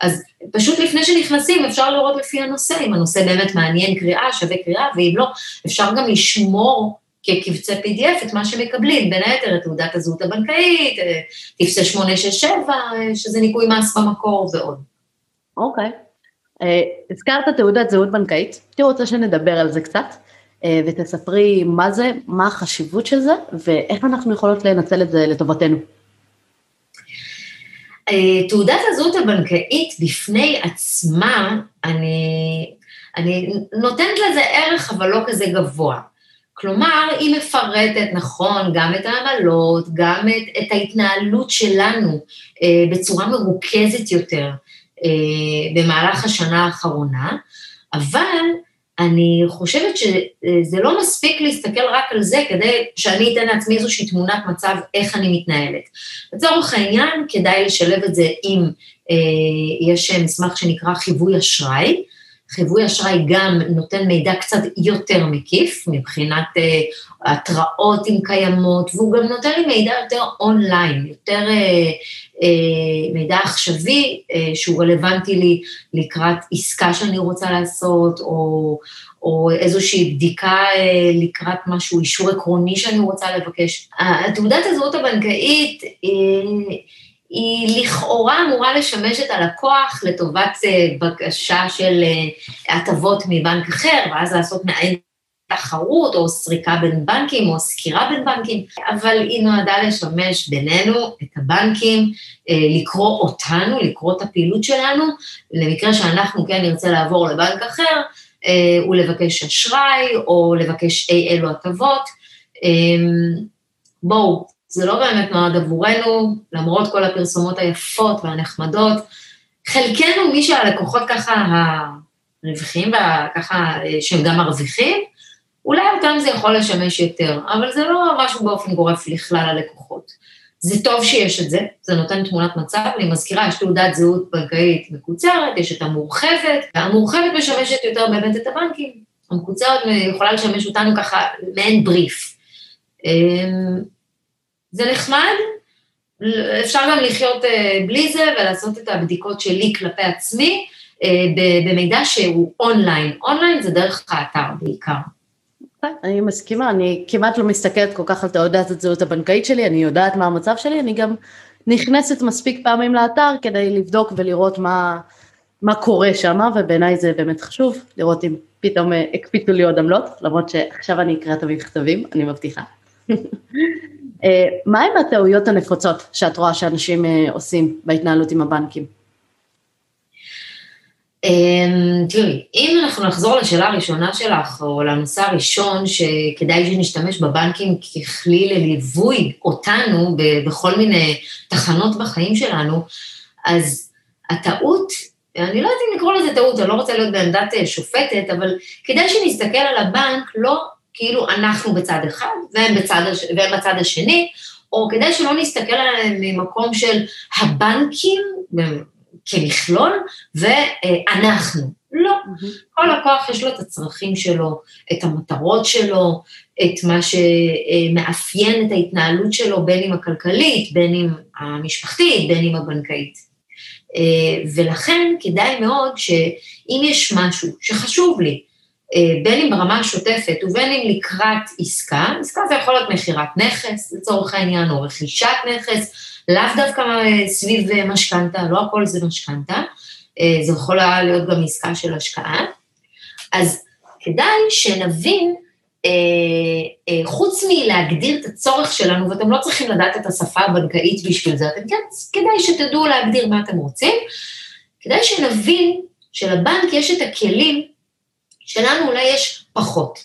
Speaker 2: אז פשוט לפני שנכנסים אפשר לראות לפי הנושא, אם הנושא באמת מעניין קריאה, שווה קריאה, ואם לא, אפשר גם לשמור כקבצי PDF את מה שמקבלים, בין היתר את תעודת הזהות הבנקאית, טפסי 867, שזה ניכוי מס במקור ועוד.
Speaker 1: אוקיי. Okay. הזכרת תעודת זהות בנקאית, הייתי רוצה שנדבר על זה קצת. אה, ותספרי מה זה, מה החשיבות של זה, ואיך אנחנו יכולות לנצל את זה לטובתנו.
Speaker 2: אה, תעודת הזהות הבנקאית בפני עצמה, אני, אני נותנת לזה ערך, אבל לא כזה גבוה. כלומר, היא מפרטת, נכון, גם את העמלות, גם את, את ההתנהלות שלנו אה, בצורה מרוכזת יותר אה, במהלך השנה האחרונה, אבל אני חושבת שזה לא מספיק להסתכל רק על זה כדי שאני אתן לעצמי איזושהי תמונת מצב איך אני מתנהלת. לצורך העניין, כדאי לשלב את זה עם, אה, יש מסמך שנקרא חיווי אשראי, חיווי אשראי גם נותן מידע קצת יותר מקיף מבחינת uh, התראות אם קיימות, והוא גם נותן לי מידע יותר אונליין, יותר uh, uh, מידע עכשווי uh, שהוא רלוונטי לי לקראת עסקה שאני רוצה לעשות, או, או איזושהי בדיקה uh, לקראת משהו, אישור עקרוני שאני רוצה לבקש. תעודת הזהות הבנקאית, uh, היא לכאורה אמורה לשמש את הלקוח לטובת אה, בקשה של אה, הטבות מבנק אחר, ואז לעשות מעין תחרות או סריקה בין בנקים או סקירה בין בנקים, אבל היא נועדה לשמש בינינו, את הבנקים, אה, לקרוא אותנו, לקרוא את הפעילות שלנו, למקרה שאנחנו כן נרצה לעבור לבנק אחר, ולבקש אשראי או לבקש אי אלו הטבות. בואו, זה לא באמת נועד עבורנו, למרות כל הפרסומות היפות והנחמדות. חלקנו, מי שהלקוחות ככה הרווחים, וככה שהם גם מרוויחים, אולי אותם זה יכול לשמש יותר, אבל זה לא משהו באופן גורף לכלל הלקוחות. זה טוב שיש את זה, זה נותן תמונת מצב, אני מזכירה, יש תעודת זהות בנקאית מקוצרת, יש את המורחבת, והמורחבת משמשת יותר באמת את הבנקים, המקוצרת יכולה לשמש אותנו ככה מעין בריף. זה נחמד, אפשר גם לחיות אה, בלי זה ולעשות את הבדיקות שלי כלפי עצמי אה, במידע שהוא אונליין. אונליין זה דרך האתר בעיקר.
Speaker 1: אני מסכימה, אני כמעט לא מסתכלת כל כך על תעודת הזהות הבנקאית שלי, אני יודעת מה המצב שלי, אני גם נכנסת מספיק פעמים לאתר כדי לבדוק ולראות מה, מה קורה שם, ובעיניי זה באמת חשוב, לראות אם פתאום אה, הקפיצו לי עוד עמלות, למרות שעכשיו אני אקרא את המכתבים, אני מבטיחה. אה, מה עם הטעויות הנפוצות שאת רואה שאנשים אה, עושים בהתנהלות עם הבנקים?
Speaker 2: אמ, תראי, אם אנחנו נחזור לשאלה הראשונה שלך, או לנושא הראשון, שכדאי שנשתמש בבנקים ככלי לליווי אותנו בכל מיני תחנות בחיים שלנו, אז הטעות, אני לא יודעת אם לקרוא לזה טעות, אני לא רוצה להיות בעמדת אה, שופטת, אבל כדאי שנסתכל על הבנק לא כאילו אנחנו בצד אחד והם בצד, והם בצד השני, או כדאי שלא נסתכל עליהם ממקום של הבנקים, כמכלול, ואנחנו. לא, mm-hmm. כל לקוח יש לו את הצרכים שלו, את המטרות שלו, את מה שמאפיין את ההתנהלות שלו, בין אם הכלכלית, בין אם המשפחתית, בין אם הבנקאית. ולכן כדאי מאוד שאם יש משהו שחשוב לי, בין אם ברמה השוטפת ובין אם לקראת עסקה, עסקה זה יכול להיות מכירת נכס לצורך העניין, או רכישת נכס, לאו דווקא סביב משכנתה, לא הכל זה משכנתה, אה, זה יכול להיות גם עסקה של השקעה. אז כדאי שנבין, אה, אה, חוץ מלהגדיר את הצורך שלנו, ואתם לא צריכים לדעת את השפה הבנקאית בשביל זה, אתם כן, כדאי שתדעו להגדיר מה אתם רוצים, כדאי שנבין שלבנק יש את הכלים שלנו אולי יש פחות.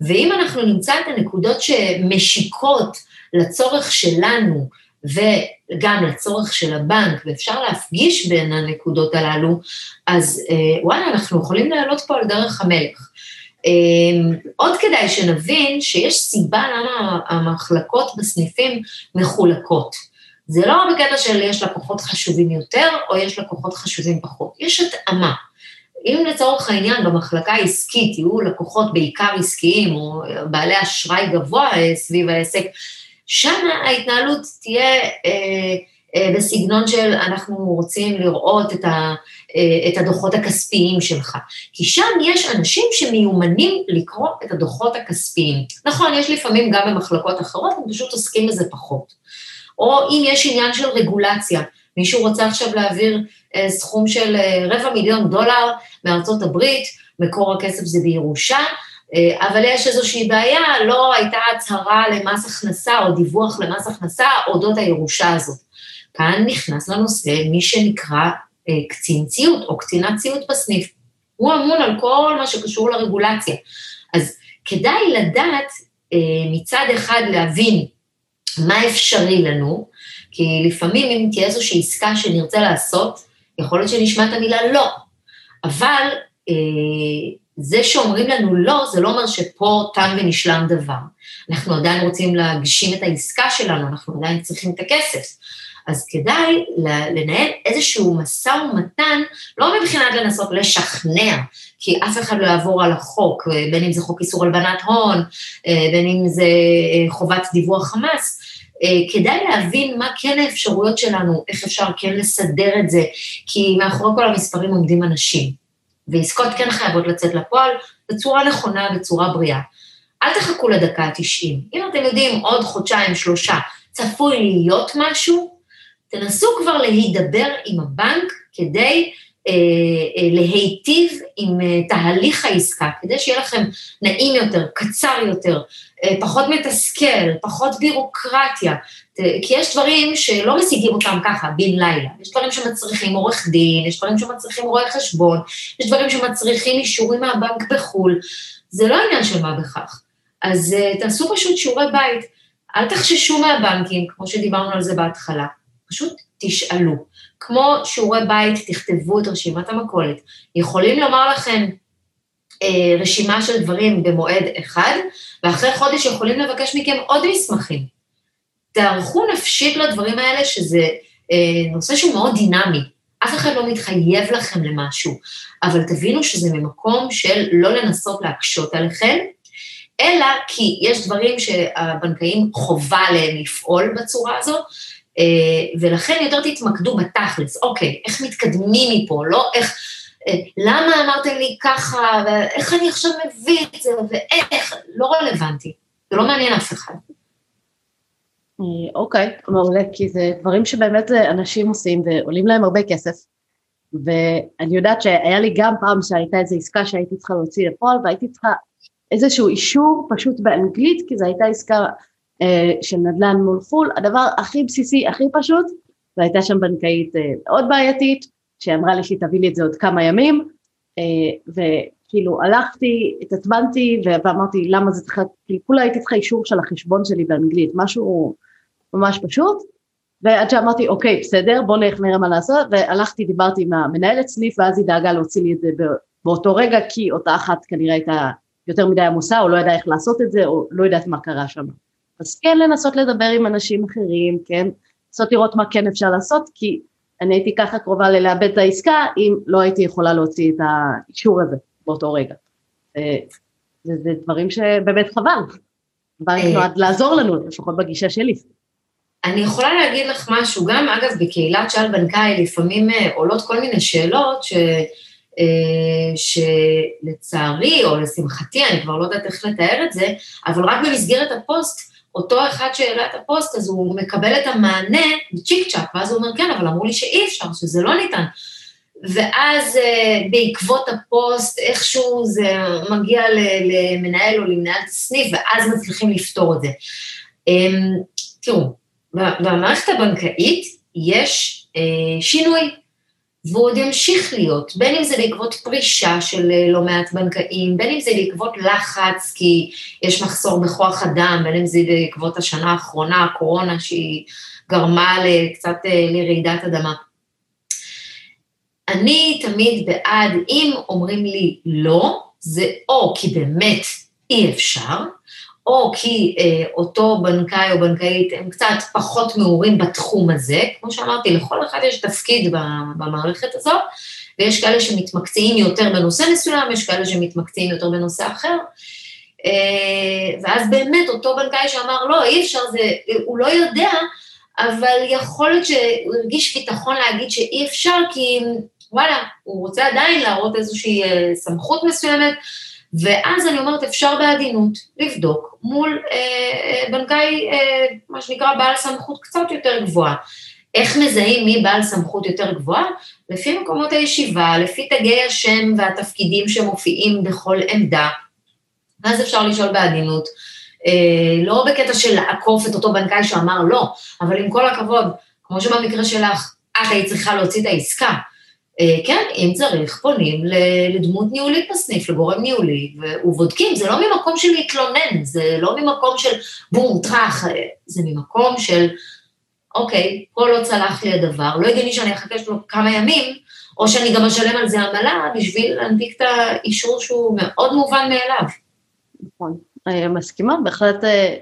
Speaker 2: ואם אנחנו נמצא את הנקודות שמשיקות לצורך שלנו, וגם לצורך של הבנק, ואפשר להפגיש בין הנקודות הללו, אז אה, וואלה, אנחנו יכולים לעלות פה על דרך המלך. אה, עוד כדאי שנבין שיש סיבה למה המחלקות בסניפים מחולקות. זה לא בקטע של יש לקוחות חשובים יותר, או יש לקוחות חשובים פחות, יש התאמה. אם לצורך העניין במחלקה העסקית יהיו לקוחות בעיקר עסקיים, או בעלי אשראי גבוה סביב העסק, שם ההתנהלות תהיה אה, אה, בסגנון של אנחנו רוצים לראות את, ה, אה, את הדוחות הכספיים שלך. כי שם יש אנשים שמיומנים לקרוא את הדוחות הכספיים. נכון, יש לפעמים גם במחלקות אחרות, הם פשוט עוסקים בזה פחות. או אם יש עניין של רגולציה, מישהו רוצה עכשיו להעביר אה, סכום של אה, רבע מיליון דולר מארצות הברית, מקור הכסף זה בירושה, אה, אבל יש איזושהי בעיה, לא הייתה הצהרה למס הכנסה או דיווח למס הכנסה אודות הירושה הזאת. כאן נכנס לנושא מי שנקרא אה, קצין ציות או קצינת ציות בסניף. הוא אמון על כל מה שקשור לרגולציה. אז כדאי לדעת אה, מצד אחד להבין מה אפשרי לנו, כי לפעמים אם תהיה איזושהי עסקה שנרצה לעשות, יכול להיות שנשמע את המילה לא, אבל זה שאומרים לנו לא, זה לא אומר שפה תם ונשלם דבר. אנחנו עדיין רוצים להגשים את העסקה שלנו, אנחנו עדיין צריכים את הכסף. אז כדאי לנהל איזשהו משא ומתן, לא מבחינת לנסות לשכנע, כי אף אחד לא יעבור על החוק, בין אם זה חוק איסור הלבנת הון, בין אם זה חובת דיווח חמאס, כדאי להבין מה כן האפשרויות שלנו, איך אפשר כן לסדר את זה, כי מאחורי כל המספרים עומדים אנשים. ועסקות כן חייבות לצאת לפועל בצורה נכונה, בצורה בריאה. אל תחכו לדקה ה-90. אם אתם יודעים, עוד חודשיים, שלושה, צפוי להיות משהו, תנסו כבר להידבר עם הבנק כדי אה, אה, להיטיב עם אה, תהליך העסקה, כדי שיהיה לכם נעים יותר, קצר יותר, אה, פחות מתסכל, פחות בירוקרטיה, כי יש דברים שלא משיגים אותם ככה, בן לילה. יש דברים שמצריכים עורך דין, יש דברים שמצריכים רואה חשבון, יש דברים שמצריכים אישורים מהבנק בחו"ל. זה לא עניין של מה בכך. אז תעשו פשוט שיעורי בית. אל תחששו מהבנקים, כמו שדיברנו על זה בהתחלה, פשוט תשאלו. כמו שיעורי בית, תכתבו את רשימת המכולת. יכולים לומר לכם אה, רשימה של דברים במועד אחד, ואחרי חודש יכולים לבקש מכם עוד מסמכים. תערכו נפשית לדברים האלה, שזה אה, נושא שהוא מאוד דינמי. אף אחד לא מתחייב לכם למשהו, אבל תבינו שזה ממקום של לא לנסות להקשות עליכם, אלא כי יש דברים שהבנקאים חובה עליהם לפעול בצורה הזו, ולכן יותר תתמקדו בתכלס, אוקיי, איך מתקדמים מפה, לא איך, אה, למה אמרתם לי ככה, ואיך אני עכשיו מביא את זה, ואיך, לא רלוונטי, זה לא מעניין אף אחד.
Speaker 1: אה, אוקיי, מעולה, כי זה דברים שבאמת אנשים עושים ועולים להם הרבה כסף, ואני יודעת שהיה לי גם פעם שהייתה איזו עסקה שהייתי צריכה להוציא לפועל, והייתי צריכה איזשהו אישור פשוט באנגלית, כי זו הייתה עסקה אה, של נדל"ן מול חו"ל, הדבר הכי בסיסי, הכי פשוט, והייתה שם בנקאית אה, מאוד בעייתית, שאמרה לי שהיא תביא לי את זה עוד כמה ימים, אה, וכאילו הלכתי, התעצבנתי ואמרתי למה זה צריך, כאילו כולה הייתי צריכה אישור של החשבון שלי באנגלית, משהו ממש פשוט, ועד שאמרתי אוקיי בסדר בוא נלך נראה מה לעשות, והלכתי דיברתי עם המנהלת סניף ואז היא דאגה להוציא לי את זה באותו רגע, כי אותה אחת כנראה הייתה יותר מדי עמוסה או לא ידעה איך לעשות את זה או לא יודעת מה קרה שם. אז כן לנסות לדבר עם אנשים אחרים, כן, לנסות לראות מה כן אפשר לעשות, כי אני הייתי ככה קרובה ללאבד את העסקה, אם לא הייתי יכולה להוציא את האישור הזה באותו רגע. זה, זה דברים שבאמת חבל. בנק אה, נועד לעזור לנו, לפחות בגישה שלי.
Speaker 2: אני יכולה להגיד לך משהו, גם אגב בקהילת שעל בנקאי לפעמים אה, עולות כל מיני שאלות ש... אה, שלצערי או לשמחתי, אני כבר לא יודעת איך לתאר את זה, אבל רק במסגרת הפוסט אותו אחד שהעלה את הפוסט, אז הוא מקבל את המענה בצ'יק צ'אק, ואז הוא אומר, כן, אבל אמרו לי שאי אפשר, שזה לא ניתן. ואז אה, בעקבות הפוסט, איכשהו זה מגיע למנהל או למנהלת הסניף, ואז מצליחים לפתור את זה. אמ, תראו, במערכת הבנקאית יש אה, שינוי. והוא עוד ימשיך להיות, בין אם זה בעקבות פרישה של אה, לא מעט בנקאים, בין אם זה בעקבות לחץ, כי יש מחסור בכוח אדם, בין אם זה בעקבות השנה האחרונה, הקורונה, שהיא גרמה קצת אה, לרעידת אדמה. אני תמיד בעד, אם אומרים לי לא, זה או כי באמת אי אפשר, או כי אה, אותו בנקאי או בנקאית הם קצת פחות מעורים בתחום הזה, כמו שאמרתי, לכל אחד יש תפקיד במערכת הזאת, ויש כאלה שמתמקצעים יותר בנושא מסוים, יש כאלה שמתמקצעים יותר בנושא אחר, אה, ואז באמת אותו בנקאי שאמר לא, אי אפשר, זה, הוא לא יודע, אבל יכול להיות שהוא הרגיש ביטחון להגיד שאי אפשר, כי וואלה, הוא רוצה עדיין להראות איזושהי אה, סמכות מסוימת, ואז אני אומרת, אפשר בעדינות לבדוק מול אה, אה, בנקאי, אה, מה שנקרא, בעל סמכות קצת יותר גבוהה. איך מזהים מי בעל סמכות יותר גבוהה? לפי מקומות הישיבה, לפי תגי השם והתפקידים שמופיעים בכל עמדה. ואז אפשר לשאול בעדינות. אה, לא בקטע של לעקוף את אותו בנקאי שאמר לא, אבל עם כל הכבוד, כמו שבמקרה שלך, את היית צריכה להוציא את העסקה. אה, כן, אם צריך, פונים לדמות ניהולית בסניף, לגורם ניהולי, ובודקים, זה לא ממקום של להתלונן, זה לא ממקום של בום, טראח, אה, זה ממקום של, אוקיי, פה לא צלח לי הדבר, לא הגיוני שאני אחכה לו כמה ימים, או שאני גם אשלם על זה עמלה בשביל להנפיק את האישור שהוא מאוד מובן מאליו.
Speaker 1: נכון, מסכימה, בהחלט אה,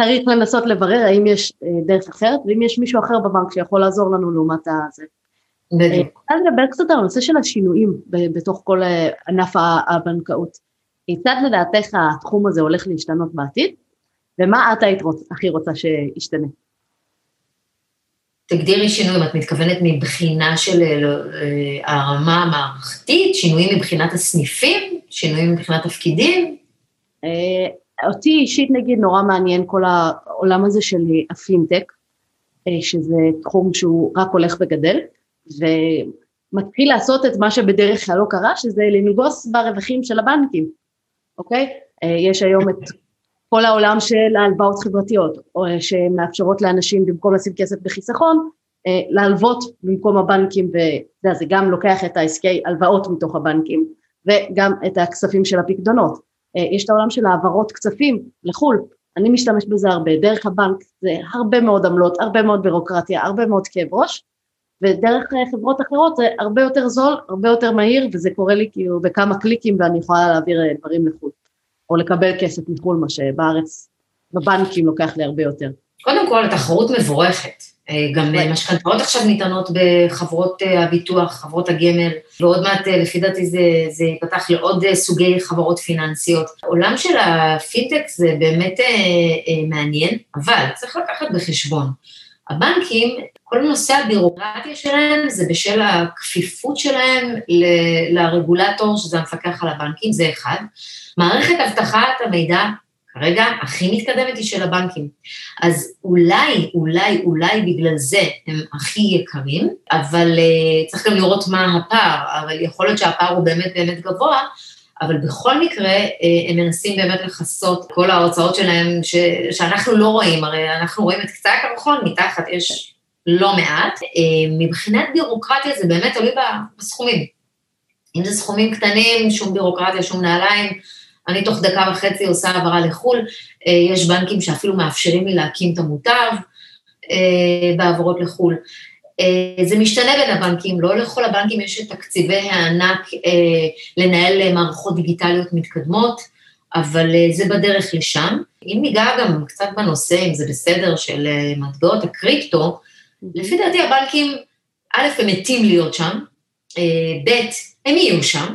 Speaker 1: צריך לנסות לברר האם יש דרך אחרת, ואם יש מישהו אחר בבנק שיכול לעזור לנו לעומת זה. בדיוק. אני לדבר קצת על הנושא של השינויים בתוך כל אה, ענף הבנקאות. כיצד לדעתך התחום הזה הולך להשתנות בעתיד, ומה את היית רוצ, הכי רוצה שישתנה?
Speaker 2: תגדירי שינויים, את מתכוונת מבחינה של אה, לא, אה, הרמה המערכתית, שינויים מבחינת הסניפים, שינויים מבחינת תפקידים?
Speaker 1: אותי אישית נגיד נורא מעניין כל העולם הזה של הפינטק, שזה תחום שהוא רק הולך וגדל. ומתחיל לעשות את מה שבדרך כלל לא קרה, שזה לנגוס ברווחים של הבנקים, אוקיי? אה, יש היום את כל העולם של ההלוואות חברתיות, אה, שמאפשרות לאנשים במקום לשים כסף בחיסכון, אה, להלוות במקום הבנקים, וזה גם לוקח את העסקי הלוואות מתוך הבנקים, וגם את הכספים של הפקדונות. יש את העולם של העברות כספים לחו"ל, אני משתמש בזה הרבה, דרך הבנק זה הרבה מאוד עמלות, הרבה מאוד בירוקרטיה, הרבה מאוד כאב ראש, ודרך חברות אחרות זה הרבה יותר זול, הרבה יותר מהיר, וזה קורה לי כאילו בכמה קליקים ואני יכולה להעביר דברים לחו"ל, או לקבל כסף מחו"ל, מה שבארץ, בבנקים לוקח לי הרבה יותר.
Speaker 2: קודם כל, התחרות מבורכת. אה, גם אה, משכנתאות עכשיו ניתנות בחברות אה, הביטוח, חברות הגמל, ועוד מעט לפי דעתי זה, זה ייפתח לעוד סוגי חברות פיננסיות. העולם של הפינטק זה באמת מעניין, אבל צריך לקחת בחשבון. הבנקים, כל נושא הבירוקרטיה שלהם זה בשל הכפיפות שלהם ל- לרגולטור, שזה המפקח על הבנקים, זה אחד. מערכת אבטחת המידע כרגע הכי מתקדמת היא של הבנקים. אז אולי, אולי, אולי בגלל זה הם הכי יקרים, אבל uh, צריך גם לראות מה הפער, אבל יכול להיות שהפער הוא באמת באמת גבוה, אבל בכל מקרה uh, הם מנסים באמת לכסות כל ההוצאות שלהם ש, שאנחנו לא רואים, הרי אנחנו רואים את קצה הקרחון, מתחת יש לא מעט. Uh, מבחינת בירוקרטיה זה באמת תלוי בסכומים. אם זה סכומים קטנים, שום בירוקרטיה, שום נעליים, אני תוך דקה וחצי עושה העברה לחו"ל, אה, יש בנקים שאפילו מאפשרים לי להקים את המוטב אה, בהעברות לחו"ל. אה, זה משתנה בין הבנקים, לא לכל הבנקים יש את תקציבי הענק לנהל מערכות דיגיטליות מתקדמות, אבל זה בדרך לשם. אם ניגע גם קצת בנושא, אם זה בסדר, של מטבעות הקריפטו, לפי דעתי הבנקים, א', הם מתים להיות שם, ב', הם יהיו שם,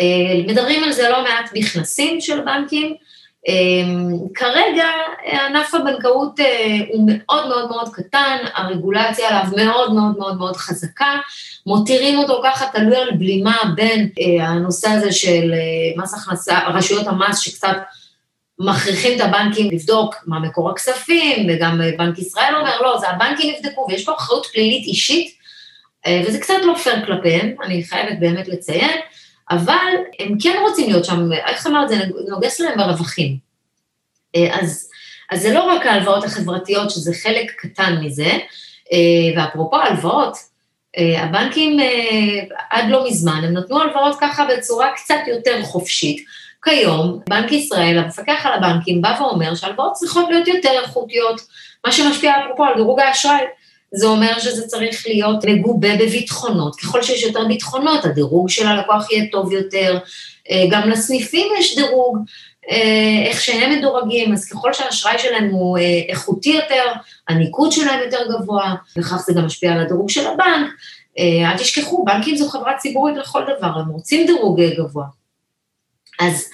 Speaker 2: אה, מדברים על זה לא מעט בכנסים של בנקים. אה, כרגע ענף הבנקאות אה, הוא מאוד מאוד מאוד קטן, הרגולציה עליו מאוד מאוד מאוד מאוד חזקה, מותירים אותו ככה תלוי על בלימה בין הנושא הזה של מס הכנסה, רשויות המס שקצת מכריחים את הבנקים לבדוק מה מקור הכספים, וגם בנק ישראל אומר, לא, זה הבנקים יבדקו, ויש פה אחריות פלילית אישית, וזה קצת לא פייר כלפיהם, אני חייבת באמת לציין. אבל הם כן רוצים להיות שם, איך אמרת, זה נוגס להם ברווחים. אה, אז, אז זה לא רק ההלוואות החברתיות, שזה חלק קטן מזה, אה, ואפרופו הלוואות, אה, הבנקים עד לא מזמן, הם נתנו הלוואות ככה בצורה קצת יותר חופשית. כיום, בנק ישראל, המפקח על הבנקים, בא ואומר שהלוואות צריכות להיות יותר איכותיות, מה שמשפיע אפרופו על דירוג האשראי. זה אומר שזה צריך להיות מגובה בביטחונות. ככל שיש יותר ביטחונות, הדירוג של הלקוח יהיה טוב יותר. אה, גם לסניפים יש דירוג, אה, איך שהם מדורגים, אז ככל שהאשראי שלהם הוא אה, איכותי יותר, הניקוד שלהם יותר גבוה, וכך זה גם משפיע על הדירוג של הבנק. אל תשכחו, בנקים זו חברה ציבורית לכל דבר, הם רוצים דירוג גבוה. אז,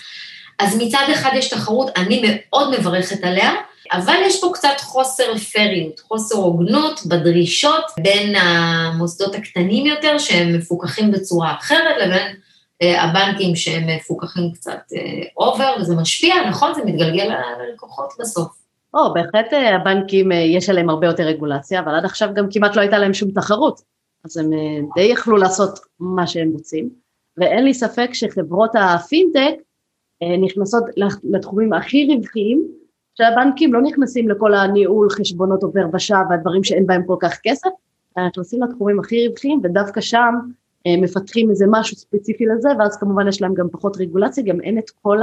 Speaker 2: אז מצד אחד יש תחרות, אני מאוד מברכת עליה, אבל יש פה קצת חוסר פריות, חוסר הוגנות בדרישות בין המוסדות הקטנים יותר, שהם מפוקחים בצורה אחרת, לבין אה, הבנקים שהם מפוקחים קצת over, אה, וזה משפיע, נכון? זה מתגלגל ללקוחות בסוף.
Speaker 1: או, בהחלט אה, הבנקים, יש עליהם הרבה יותר רגולציה, אבל עד עכשיו גם כמעט לא הייתה להם שום תחרות, אז הם די יכלו לעשות מה שהם רוצים, ואין לי ספק שחברות הפינטק נכנסות לתחומים הכי רווחיים, שהבנקים לא נכנסים לכל הניהול חשבונות עובר ושב והדברים שאין בהם כל כך כסף, נכנסים לתחומים הכי רווחיים ודווקא שם אה, מפתחים איזה משהו ספציפי לזה ואז כמובן יש להם גם פחות רגולציה, גם אין את כל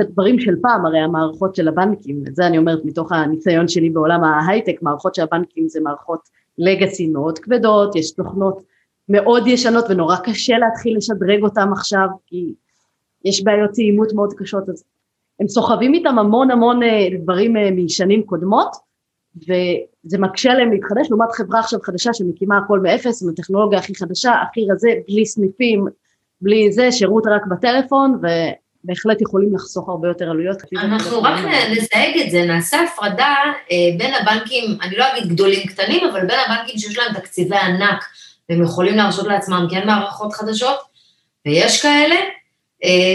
Speaker 1: הדברים של פעם, הרי המערכות של הבנקים, את זה אני אומרת מתוך הניסיון שלי בעולם ההייטק, מערכות של הבנקים זה מערכות לגאסי מאוד כבדות, יש תוכנות מאוד ישנות ונורא קשה להתחיל לשדרג אותם עכשיו כי יש בעיות טעימות מאוד קשות, אז הם סוחבים איתם המון המון אה, דברים אה, משנים קודמות, וזה מקשה עליהם להתחדש, לעומת חברה עכשיו חדשה שמקימה הכל מאפס, עם הטכנולוגיה הכי חדשה, הכי רזה, בלי סניפים, בלי זה, שירות רק בטלפון, ובהחלט יכולים לחסוך הרבה יותר עלויות.
Speaker 2: אנחנו רק נזייג את זה, נעשה הפרדה אה, בין הבנקים, אני לא אגיד גדולים קטנים, אבל בין הבנקים שיש להם תקציבי ענק, והם יכולים להרשות לעצמם כן מערכות חדשות, ויש כאלה, אה,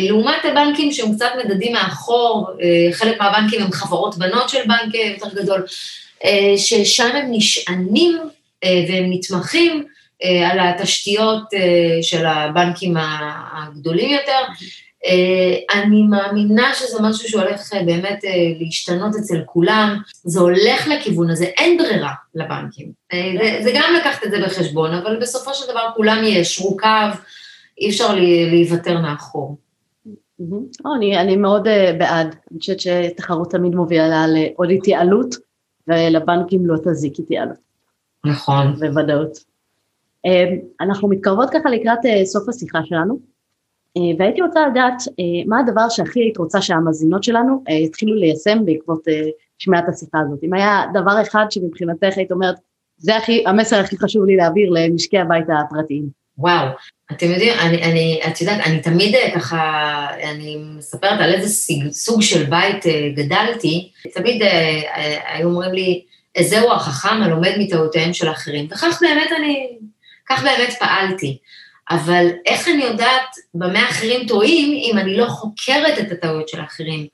Speaker 2: לעומת הבנקים שהם קצת מדדים מאחור, אה, חלק מהבנקים הם חברות בנות של בנק יותר גדול, אה, ששם הם נשענים והם נתמכים על התשתיות של הבנקים הגדולים יותר. אני מאמינה שזה משהו שהולך באמת להשתנות אצל כולם, זה הולך לכיוון הזה, אין ברירה לבנקים. זה, זה גם לקחת את זה בחשבון, אבל בסופו של דבר כולם יישרו קו. אי אפשר להיוותר מאחור.
Speaker 1: אני, אני מאוד בעד, אני חושבת שתחרות תמיד מובילה לעוד התייעלות, ולבנקים לא תזיק התייעלות.
Speaker 2: נכון.
Speaker 1: בוודאות. אנחנו מתקרבות ככה לקראת סוף השיחה שלנו, והייתי רוצה לדעת מה הדבר שהכי היית רוצה שהמאזינות שלנו יתחילו ליישם בעקבות שמיעת השיחה הזאת. אם היה דבר אחד שמבחינתך היית אומרת, זה הכי, המסר הכי חשוב לי להעביר למשקי הבית הפרטיים.
Speaker 2: וואו, אתם יודעים, אני, אני, את יודעת, אני תמיד אה, ככה, אני מספרת על איזה סוג, סוג של בית אה, גדלתי, תמיד אה, היו אומרים לי, זהו החכם הלומד מטעותיהם של אחרים, וכך באמת אני, כך באמת פעלתי. אבל איך אני יודעת במה אחרים טועים אם אני לא חוקרת את הטעויות של האחרים?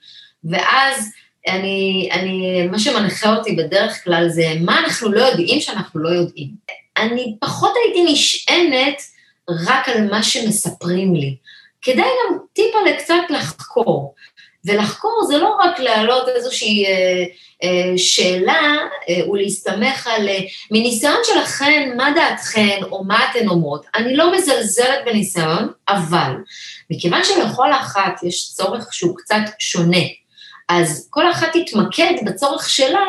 Speaker 2: ואז אני, אני, מה שמנחה אותי בדרך כלל זה מה אנחנו לא יודעים שאנחנו לא יודעים. אני פחות הייתי נשענת רק על מה שמספרים לי, כדאי גם טיפה לקצת לחקור. ולחקור זה לא רק להעלות איזושהי אה, אה, שאלה אה, ולהסתמך על אה, מניסיון שלכן, מה דעתכן או מה אתן אומרות. אני לא מזלזלת בניסיון, אבל מכיוון שלכל אחת יש צורך שהוא קצת שונה, אז כל אחת תתמקד בצורך שלה,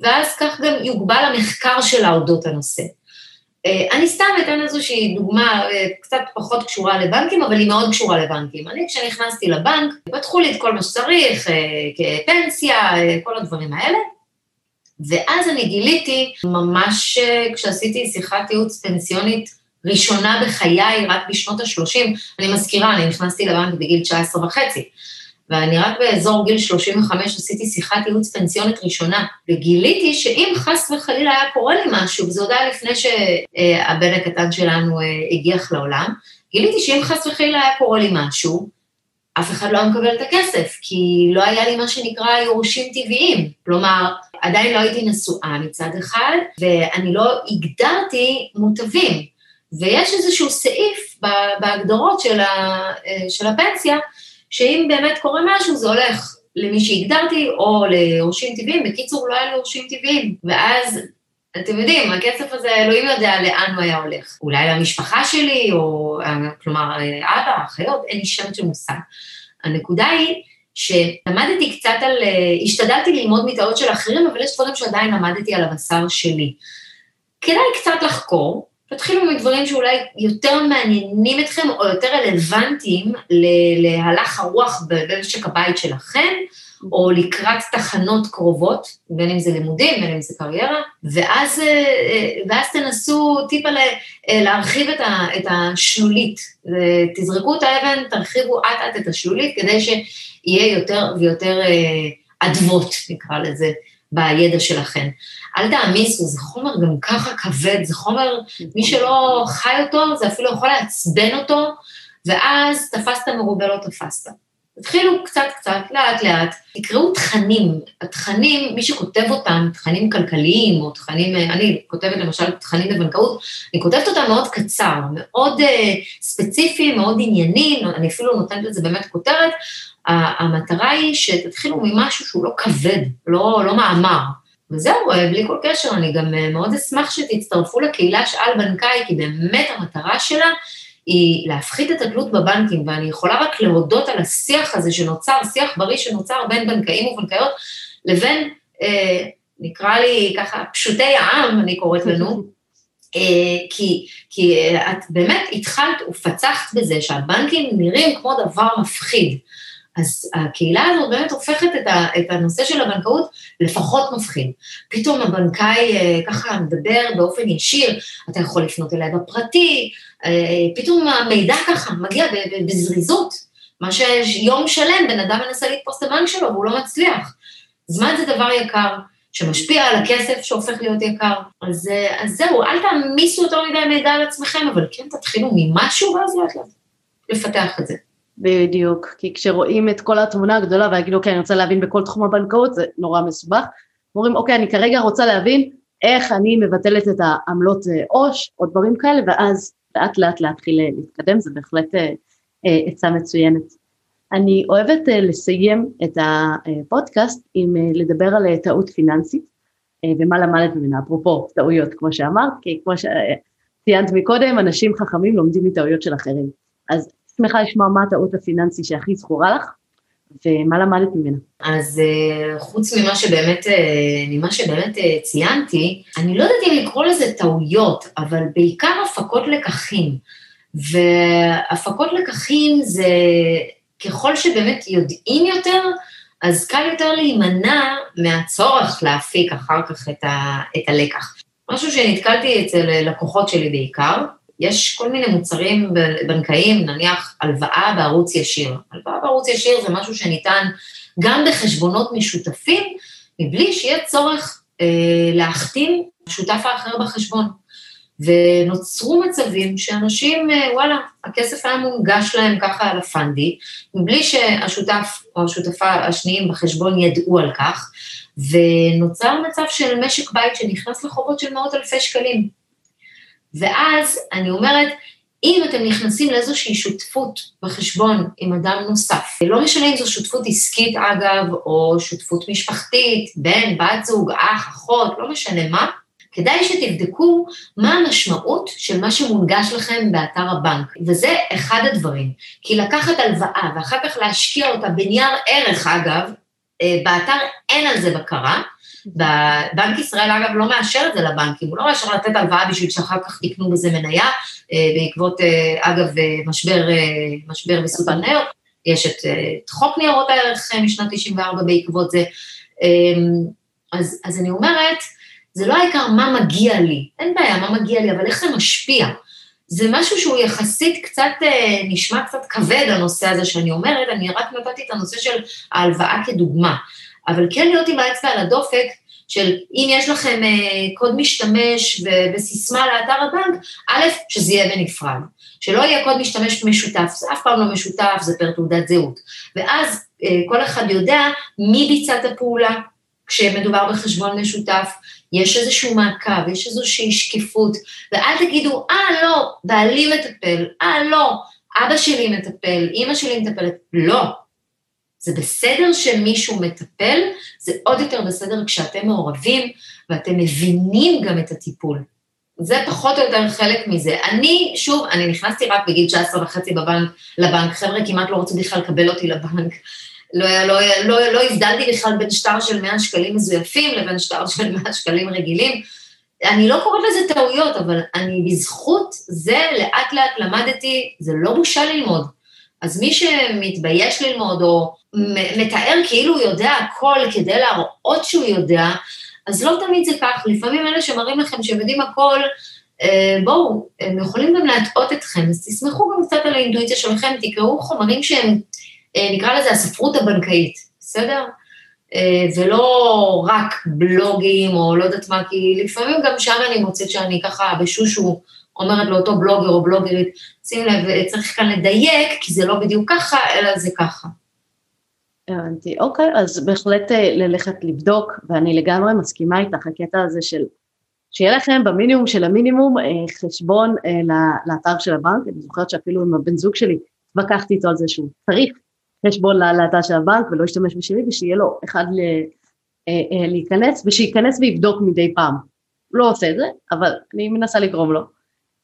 Speaker 2: ואז כך גם יוגבל המחקר שלה אודות הנושא. אה, אני סתם אתן איזושהי דוגמה אה, קצת פחות קשורה לבנקים, אבל היא מאוד קשורה לבנקים. אני כשנכנסתי לבנק, פתחו לי את כל מה שצריך, אה, כפנסיה, כל הדברים האלה, ואז אני גיליתי, ממש כשעשיתי שיחת ייעוץ פנסיונית ראשונה בחיי, רק בשנות ה-30, אני מזכירה, אני נכנסתי לבנק בגיל 19 וחצי. ואני רק באזור גיל 35 עשיתי שיחת ייעוץ פנסיונית ראשונה, וגיליתי שאם חס וחלילה היה קורה לי משהו, וזה עוד היה לפני שהבן הקטן שלנו אה, הגיח לעולם, גיליתי שאם חס וחלילה היה קורה לי משהו, אף אחד לא היה מקבל את הכסף, כי לא היה לי מה שנקרא יורשים טבעיים. כלומר, עדיין לא הייתי נשואה מצד אחד, ואני לא הגדרתי מוטבים. ויש איזשהו סעיף בהגדרות של, אה, של הפנסיה, שאם באמת קורה משהו זה הולך למי שהגדרתי או ליורשים טבעיים, בקיצור לא היה לי יורשים טבעיים, ואז אתם יודעים, הכסף הזה, אלוהים יודע לאן הוא היה הולך. אולי למשפחה שלי, או כלומר, אבא, אחיות, אין לי שם של מושג. הנקודה היא שלמדתי קצת על, השתדלתי ללמוד מטעות של אחרים, אבל יש דברים שעדיין למדתי על הבשר שלי. כדאי קצת לחקור, תתחילו מדברים שאולי יותר מעניינים אתכם או יותר רלוונטיים להלך הרוח במשק הבית שלכם, או לקראת תחנות קרובות, בין אם זה לימודים, בין אם זה קריירה, ואז, אה, ואז תנסו טיפה אה, להרחיב את, השלולית. תזרקו את האבן, תרחיבו אט אט את השלולית, כדי שיהיה יותר ויותר אה, אדוות, נקרא לזה, בידע שלכם. אל תעמיסו, זה חומר גם ככה כבד, זה חומר, מי שלא חי אותו, זה אפילו יכול לעצבן אותו, ואז תפסת מרובה לא תפסת. תתחילו קצת קצת, לאט לאט, תקראו תכנים, התכנים, מי שכותב אותם, תכנים כלכליים או תכנים, אני כותבת למשל תכנים לבנקאות, אני כותבת אותם מאוד קצר, מאוד uh, ספציפי, מאוד ענייני, אני אפילו נותנת לזה באמת כותרת, המטרה היא שתתחילו ממשהו שהוא לא כבד, לא, לא מאמר. וזהו, אה, בלי כל קשר, אני גם אה, מאוד אשמח שתצטרפו לקהילה שאל בנקאי, כי באמת המטרה שלה היא להפחית את התלות בבנקים, ואני יכולה רק להודות על השיח הזה שנוצר, שיח בריא שנוצר בין בנקאים ובנקאיות, לבין, אה, נקרא לי ככה, פשוטי העם, אני קוראת לנו, אה, כי, כי אה, את באמת התחלת ופצחת בזה שהבנקים נראים כמו דבר מפחיד. אז הקהילה הזאת באמת הופכת את, ה, את הנושא של הבנקאות לפחות מפחיד. פתאום הבנקאי אה, ככה מדבר באופן ישיר, אתה יכול לפנות אליי בפרטי, פתאום המידע ככה מגיע בזריזות, מה שיום שלם בן אדם מנסה לתפוס את הבנק שלו והוא לא מצליח. זמן זה דבר יקר, שמשפיע על הכסף שהופך להיות יקר. אז, אה, אז זהו, אל תעמיסו יותר מדי מידע על עצמכם, אבל כן תתחילו ממשהו ואז לאט לאט לפתח את זה.
Speaker 1: בדיוק, כי כשרואים את כל התמונה הגדולה ויגידו, אוקיי, אני רוצה להבין בכל תחום הבנקאות, זה נורא מסובך. אומרים, אוקיי, אני כרגע רוצה להבין איך אני מבטלת את העמלות אה, עו"ש, או דברים כאלה, ואז לאט לאט להתחיל אה, להתקדם, זה בהחלט אה, עצה מצוינת. אני אוהבת לסיים את הפודקאסט עם לדבר על טעות פיננסית, ומה למדת ממנה, אפרופו טעויות, כמו שאמרת, כי כמו שציינת מקודם, אנשים חכמים לומדים מטעויות של אחרים. אז שמחה לשמוע מה הטעות הפיננסי שהכי זכורה לך, ומה למדת ממנה.
Speaker 2: אז אה, חוץ ממה שבאמת, אה, ממה שבאמת אה, ציינתי, אני לא יודעת אם לקרוא לזה טעויות, אבל בעיקר הפקות לקחים. והפקות לקחים זה ככל שבאמת יודעים יותר, אז קל יותר להימנע מהצורך להפיק אחר כך את, ה, את הלקח. משהו שנתקלתי אצל לקוחות שלי בעיקר, יש כל מיני מוצרים בנקאיים, נניח הלוואה בערוץ ישיר. הלוואה בערוץ ישיר זה משהו שניתן גם בחשבונות משותפים, מבלי שיהיה צורך אה, להחתים שותף האחר בחשבון. ונוצרו מצבים שאנשים, אה, וואלה, הכסף היה מונגש להם ככה על הפנדי, מבלי שהשותף או השותפה השניים בחשבון ידעו על כך, ונוצר מצב של משק בית שנכנס לחובות של מאות אלפי שקלים. ואז אני אומרת, אם אתם נכנסים לאיזושהי שותפות בחשבון עם אדם נוסף, לא משנה אם זו שותפות עסקית אגב, או שותפות משפחתית, בן, בת זוג, אח, אחות, לא משנה מה, כדאי שתבדקו מה המשמעות של מה שמונגש לכם באתר הבנק, וזה אחד הדברים. כי לקחת הלוואה ואחר כך להשקיע אותה בנייר ערך, אגב, אה, באתר אין על זה בקרה, בנק ישראל, אגב, לא מאשר את זה לבנקים, הוא לא מאשר לתת הלוואה בשביל שאחר כך יקנו בזה מניה, אה, בעקבות, אה, אגב, משבר, משבר ויסות המניות, יש את, את חוק ניירות הערך משנת 94 בעקבות זה. אז, אז אני אומרת, זה לא העיקר מה מגיע לי, אין בעיה, מה מגיע לי, אבל איך זה משפיע. זה משהו שהוא יחסית קצת, אה, נשמע קצת כבד, הנושא הזה שאני אומרת, אני רק נתתי את הנושא של ההלוואה כדוגמה. אבל כן להיות עם האצבע על הדופק, של אם יש לכם אה, קוד משתמש וסיסמה לאתר הבנק, א', שזה יהיה בנפרד. שלא יהיה קוד משתמש משותף, זה אף פעם לא משותף, זה פר תעודת זהות. ואז אה, כל אחד יודע מי ביצע את הפעולה, כשמדובר בחשבון משותף, יש איזשהו מעקב, יש איזושהי שקיפות, ואל תגידו, אה, לא, בעלי מטפל, אה, לא, אבא שלי מטפל, אימא שלי מטפלת, לא. זה בסדר שמישהו מטפל, זה עוד יותר בסדר כשאתם מעורבים ואתם מבינים גם את הטיפול. זה פחות או יותר חלק מזה. אני, שוב, אני נכנסתי רק בגיל 19 וחצי בבנק, לבנק, חבר'ה כמעט לא רצו בכלל לקבל אותי לבנק. לא, לא, לא, לא הבדלתי בכלל בין שטר של 100 שקלים מזויפים לבין שטר של 100 שקלים רגילים. אני לא קוראת לזה טעויות, אבל אני בזכות זה לאט לאט למדתי, זה לא בושה ללמוד. אז מי שמתבייש ללמוד או מתאר כאילו הוא יודע הכל כדי להראות שהוא יודע, אז לא תמיד זה כך. לפעמים אלה שמראים לכם שהם יודעים הכל, אה, בואו, הם יכולים גם להטעות אתכם, אז תסמכו גם קצת על האינטואיציה שלכם, תקראו חומרים שהם אה, נקרא לזה הספרות הבנקאית, בסדר? אה, ולא רק בלוגים או לא יודעת מה, כי לפעמים גם שם אני מוצאת שאני ככה בשושו אומרת לאותו בלוגר או בלוגרית, שים לב, צריך כאן לדייק, כי זה לא בדיוק ככה, אלא זה ככה.
Speaker 1: הבנתי, אוקיי, אז בהחלט אה, ללכת לבדוק, ואני לגמרי מסכימה איתך, הקטע הזה של שיהיה לכם במינימום של המינימום חשבון לאתר של הבנק, אני זוכרת שאפילו עם הבן זוג שלי התווכחתי איתו על זה שהוא צריך חשבון לאתר של הבנק ולא ישתמש בשלי ושיהיה לו אחד אה, אה, להיכנס ושייכנס ויבדוק מדי פעם. לא עושה את זה, אבל אני מנסה לגרום לו.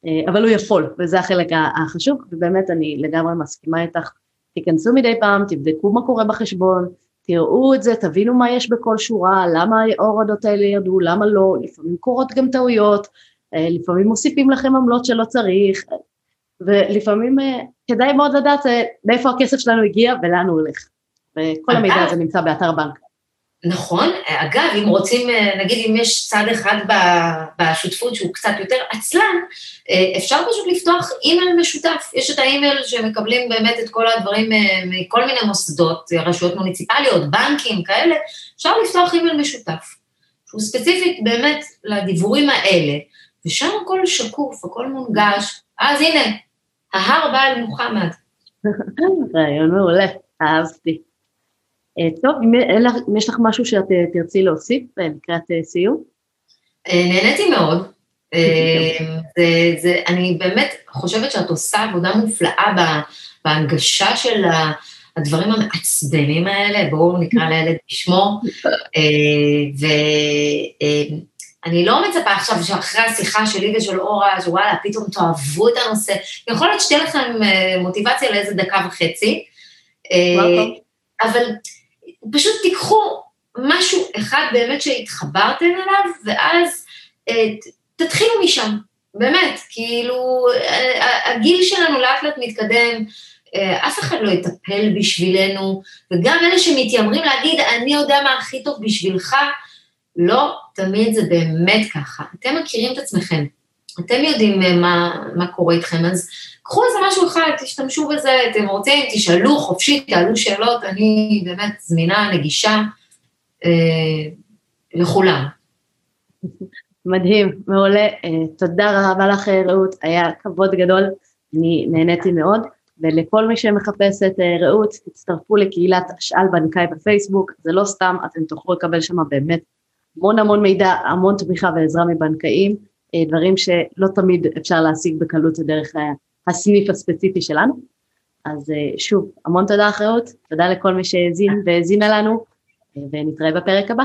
Speaker 1: אה, אבל הוא יכול, וזה החלק החשוב, ובאמת אני לגמרי מסכימה איתך. תיכנסו מדי פעם, תבדקו מה קורה בחשבון, תראו את זה, תבינו מה יש בכל שורה, למה ההורדות האלה ירדו, למה לא, לפעמים קורות גם טעויות, לפעמים מוסיפים לכם עמלות שלא צריך, ולפעמים אה, כדאי מאוד לדעת אה, מאיפה הכסף שלנו הגיע ולאן הוא הולך. וכל המידע הזה נמצא באתר הבנק.
Speaker 2: נכון, אגב, אם רוצים, אה, נגיד אם יש צד אחד בשותפות שהוא קצת יותר עצלן, אפשר פשוט לפתוח אימייל משותף. יש את האימייל שמקבלים באמת את כל הדברים מכל מיני מוסדות, רשויות מוניציפליות, בנקים, כאלה, אפשר לפתוח אימייל משותף, שהוא ספציפית באמת לדיבורים האלה, ושם הכל שקוף, הכל מונגש, אז הנה, ההר בא אל מוחמד. <laughs>
Speaker 1: רעיון מעולה, אהבתי. אה, טוב, אם יש לך משהו שאת אה, תרצי להוסיף אה, לקראת סיום?
Speaker 2: נהניתי מאוד. זה, זה, אני באמת חושבת שאת עושה עבודה מופלאה בהנגשה של הדברים המעצבנים האלה, בואו נקרא לילד בשמו. אני לא מצפה עכשיו שאחרי השיחה שלי ושל אורה, שוואלה, פתאום תאהבו את הנושא. יכול להיות שתהיה לכם מוטיבציה לאיזה דקה וחצי, אבל פשוט תיקחו משהו אחד באמת שהתחברתם אליו, ואז אה, תתחילו משם, באמת, כאילו, הגיל שלנו לאט לאט מתקדם, אף אחד לא יטפל בשבילנו, וגם אלה שמתיימרים להגיד, אני יודע מה הכי טוב בשבילך, לא תמיד זה באמת ככה. אתם מכירים את עצמכם, אתם יודעים אה, מה, מה קורה איתכם, אז קחו איזה משהו אחד, תשתמשו בזה, אתם רוצים, תשאלו חופשי, תעלו שאלות, אני באמת זמינה, נגישה אה, לכולם.
Speaker 1: מדהים, מעולה. אה, תודה רבה לך רעות, היה כבוד גדול, אני נהניתי מאוד. ולכל מי שמחפש את אה, רעות, תצטרפו לקהילת אשאל בנקאי בפייסבוק, זה לא סתם, אתם תוכלו לקבל שם באמת המון המון מידע, המון תמיכה ועזרה מבנקאים, אה, דברים שלא תמיד אפשר להשיג בקלות דרך הסניף הספציפי שלנו. אז אה, שוב, המון תודה אחריות, תודה לכל מי שהאזין והאזינה לנו, אה, ונתראה בפרק הבא.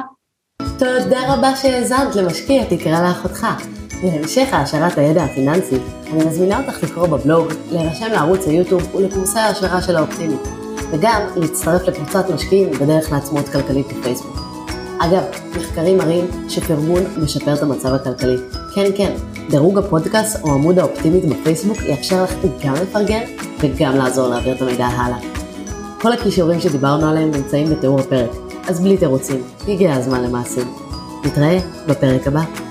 Speaker 3: תודה רבה שהאזנת למשקיע תקרא לאחותך. להמשך העשרת הידע הפיננסי, אני מזמינה אותך לקרוא בבלוג, להירשם לערוץ היוטיוב ולקורסי ההשערה של האופטימית, וגם להצטרף לקבוצת משקיעים בדרך לעצמאות כלכלית בפייסבוק. אגב, מחקרים מראים שפרגון משפר את המצב הכלכלי. כן, כן, דירוג הפודקאסט או עמוד האופטימית בפייסבוק יאפשר לך גם לפרגן וגם לעזור להעביר את המידע הלאה. כל הכישורים שדיברנו עליהם נמצאים בתיאור הפרק, אז בלי תירוצים, הגיע הזמן למעשים. נתראה בפרק הבא.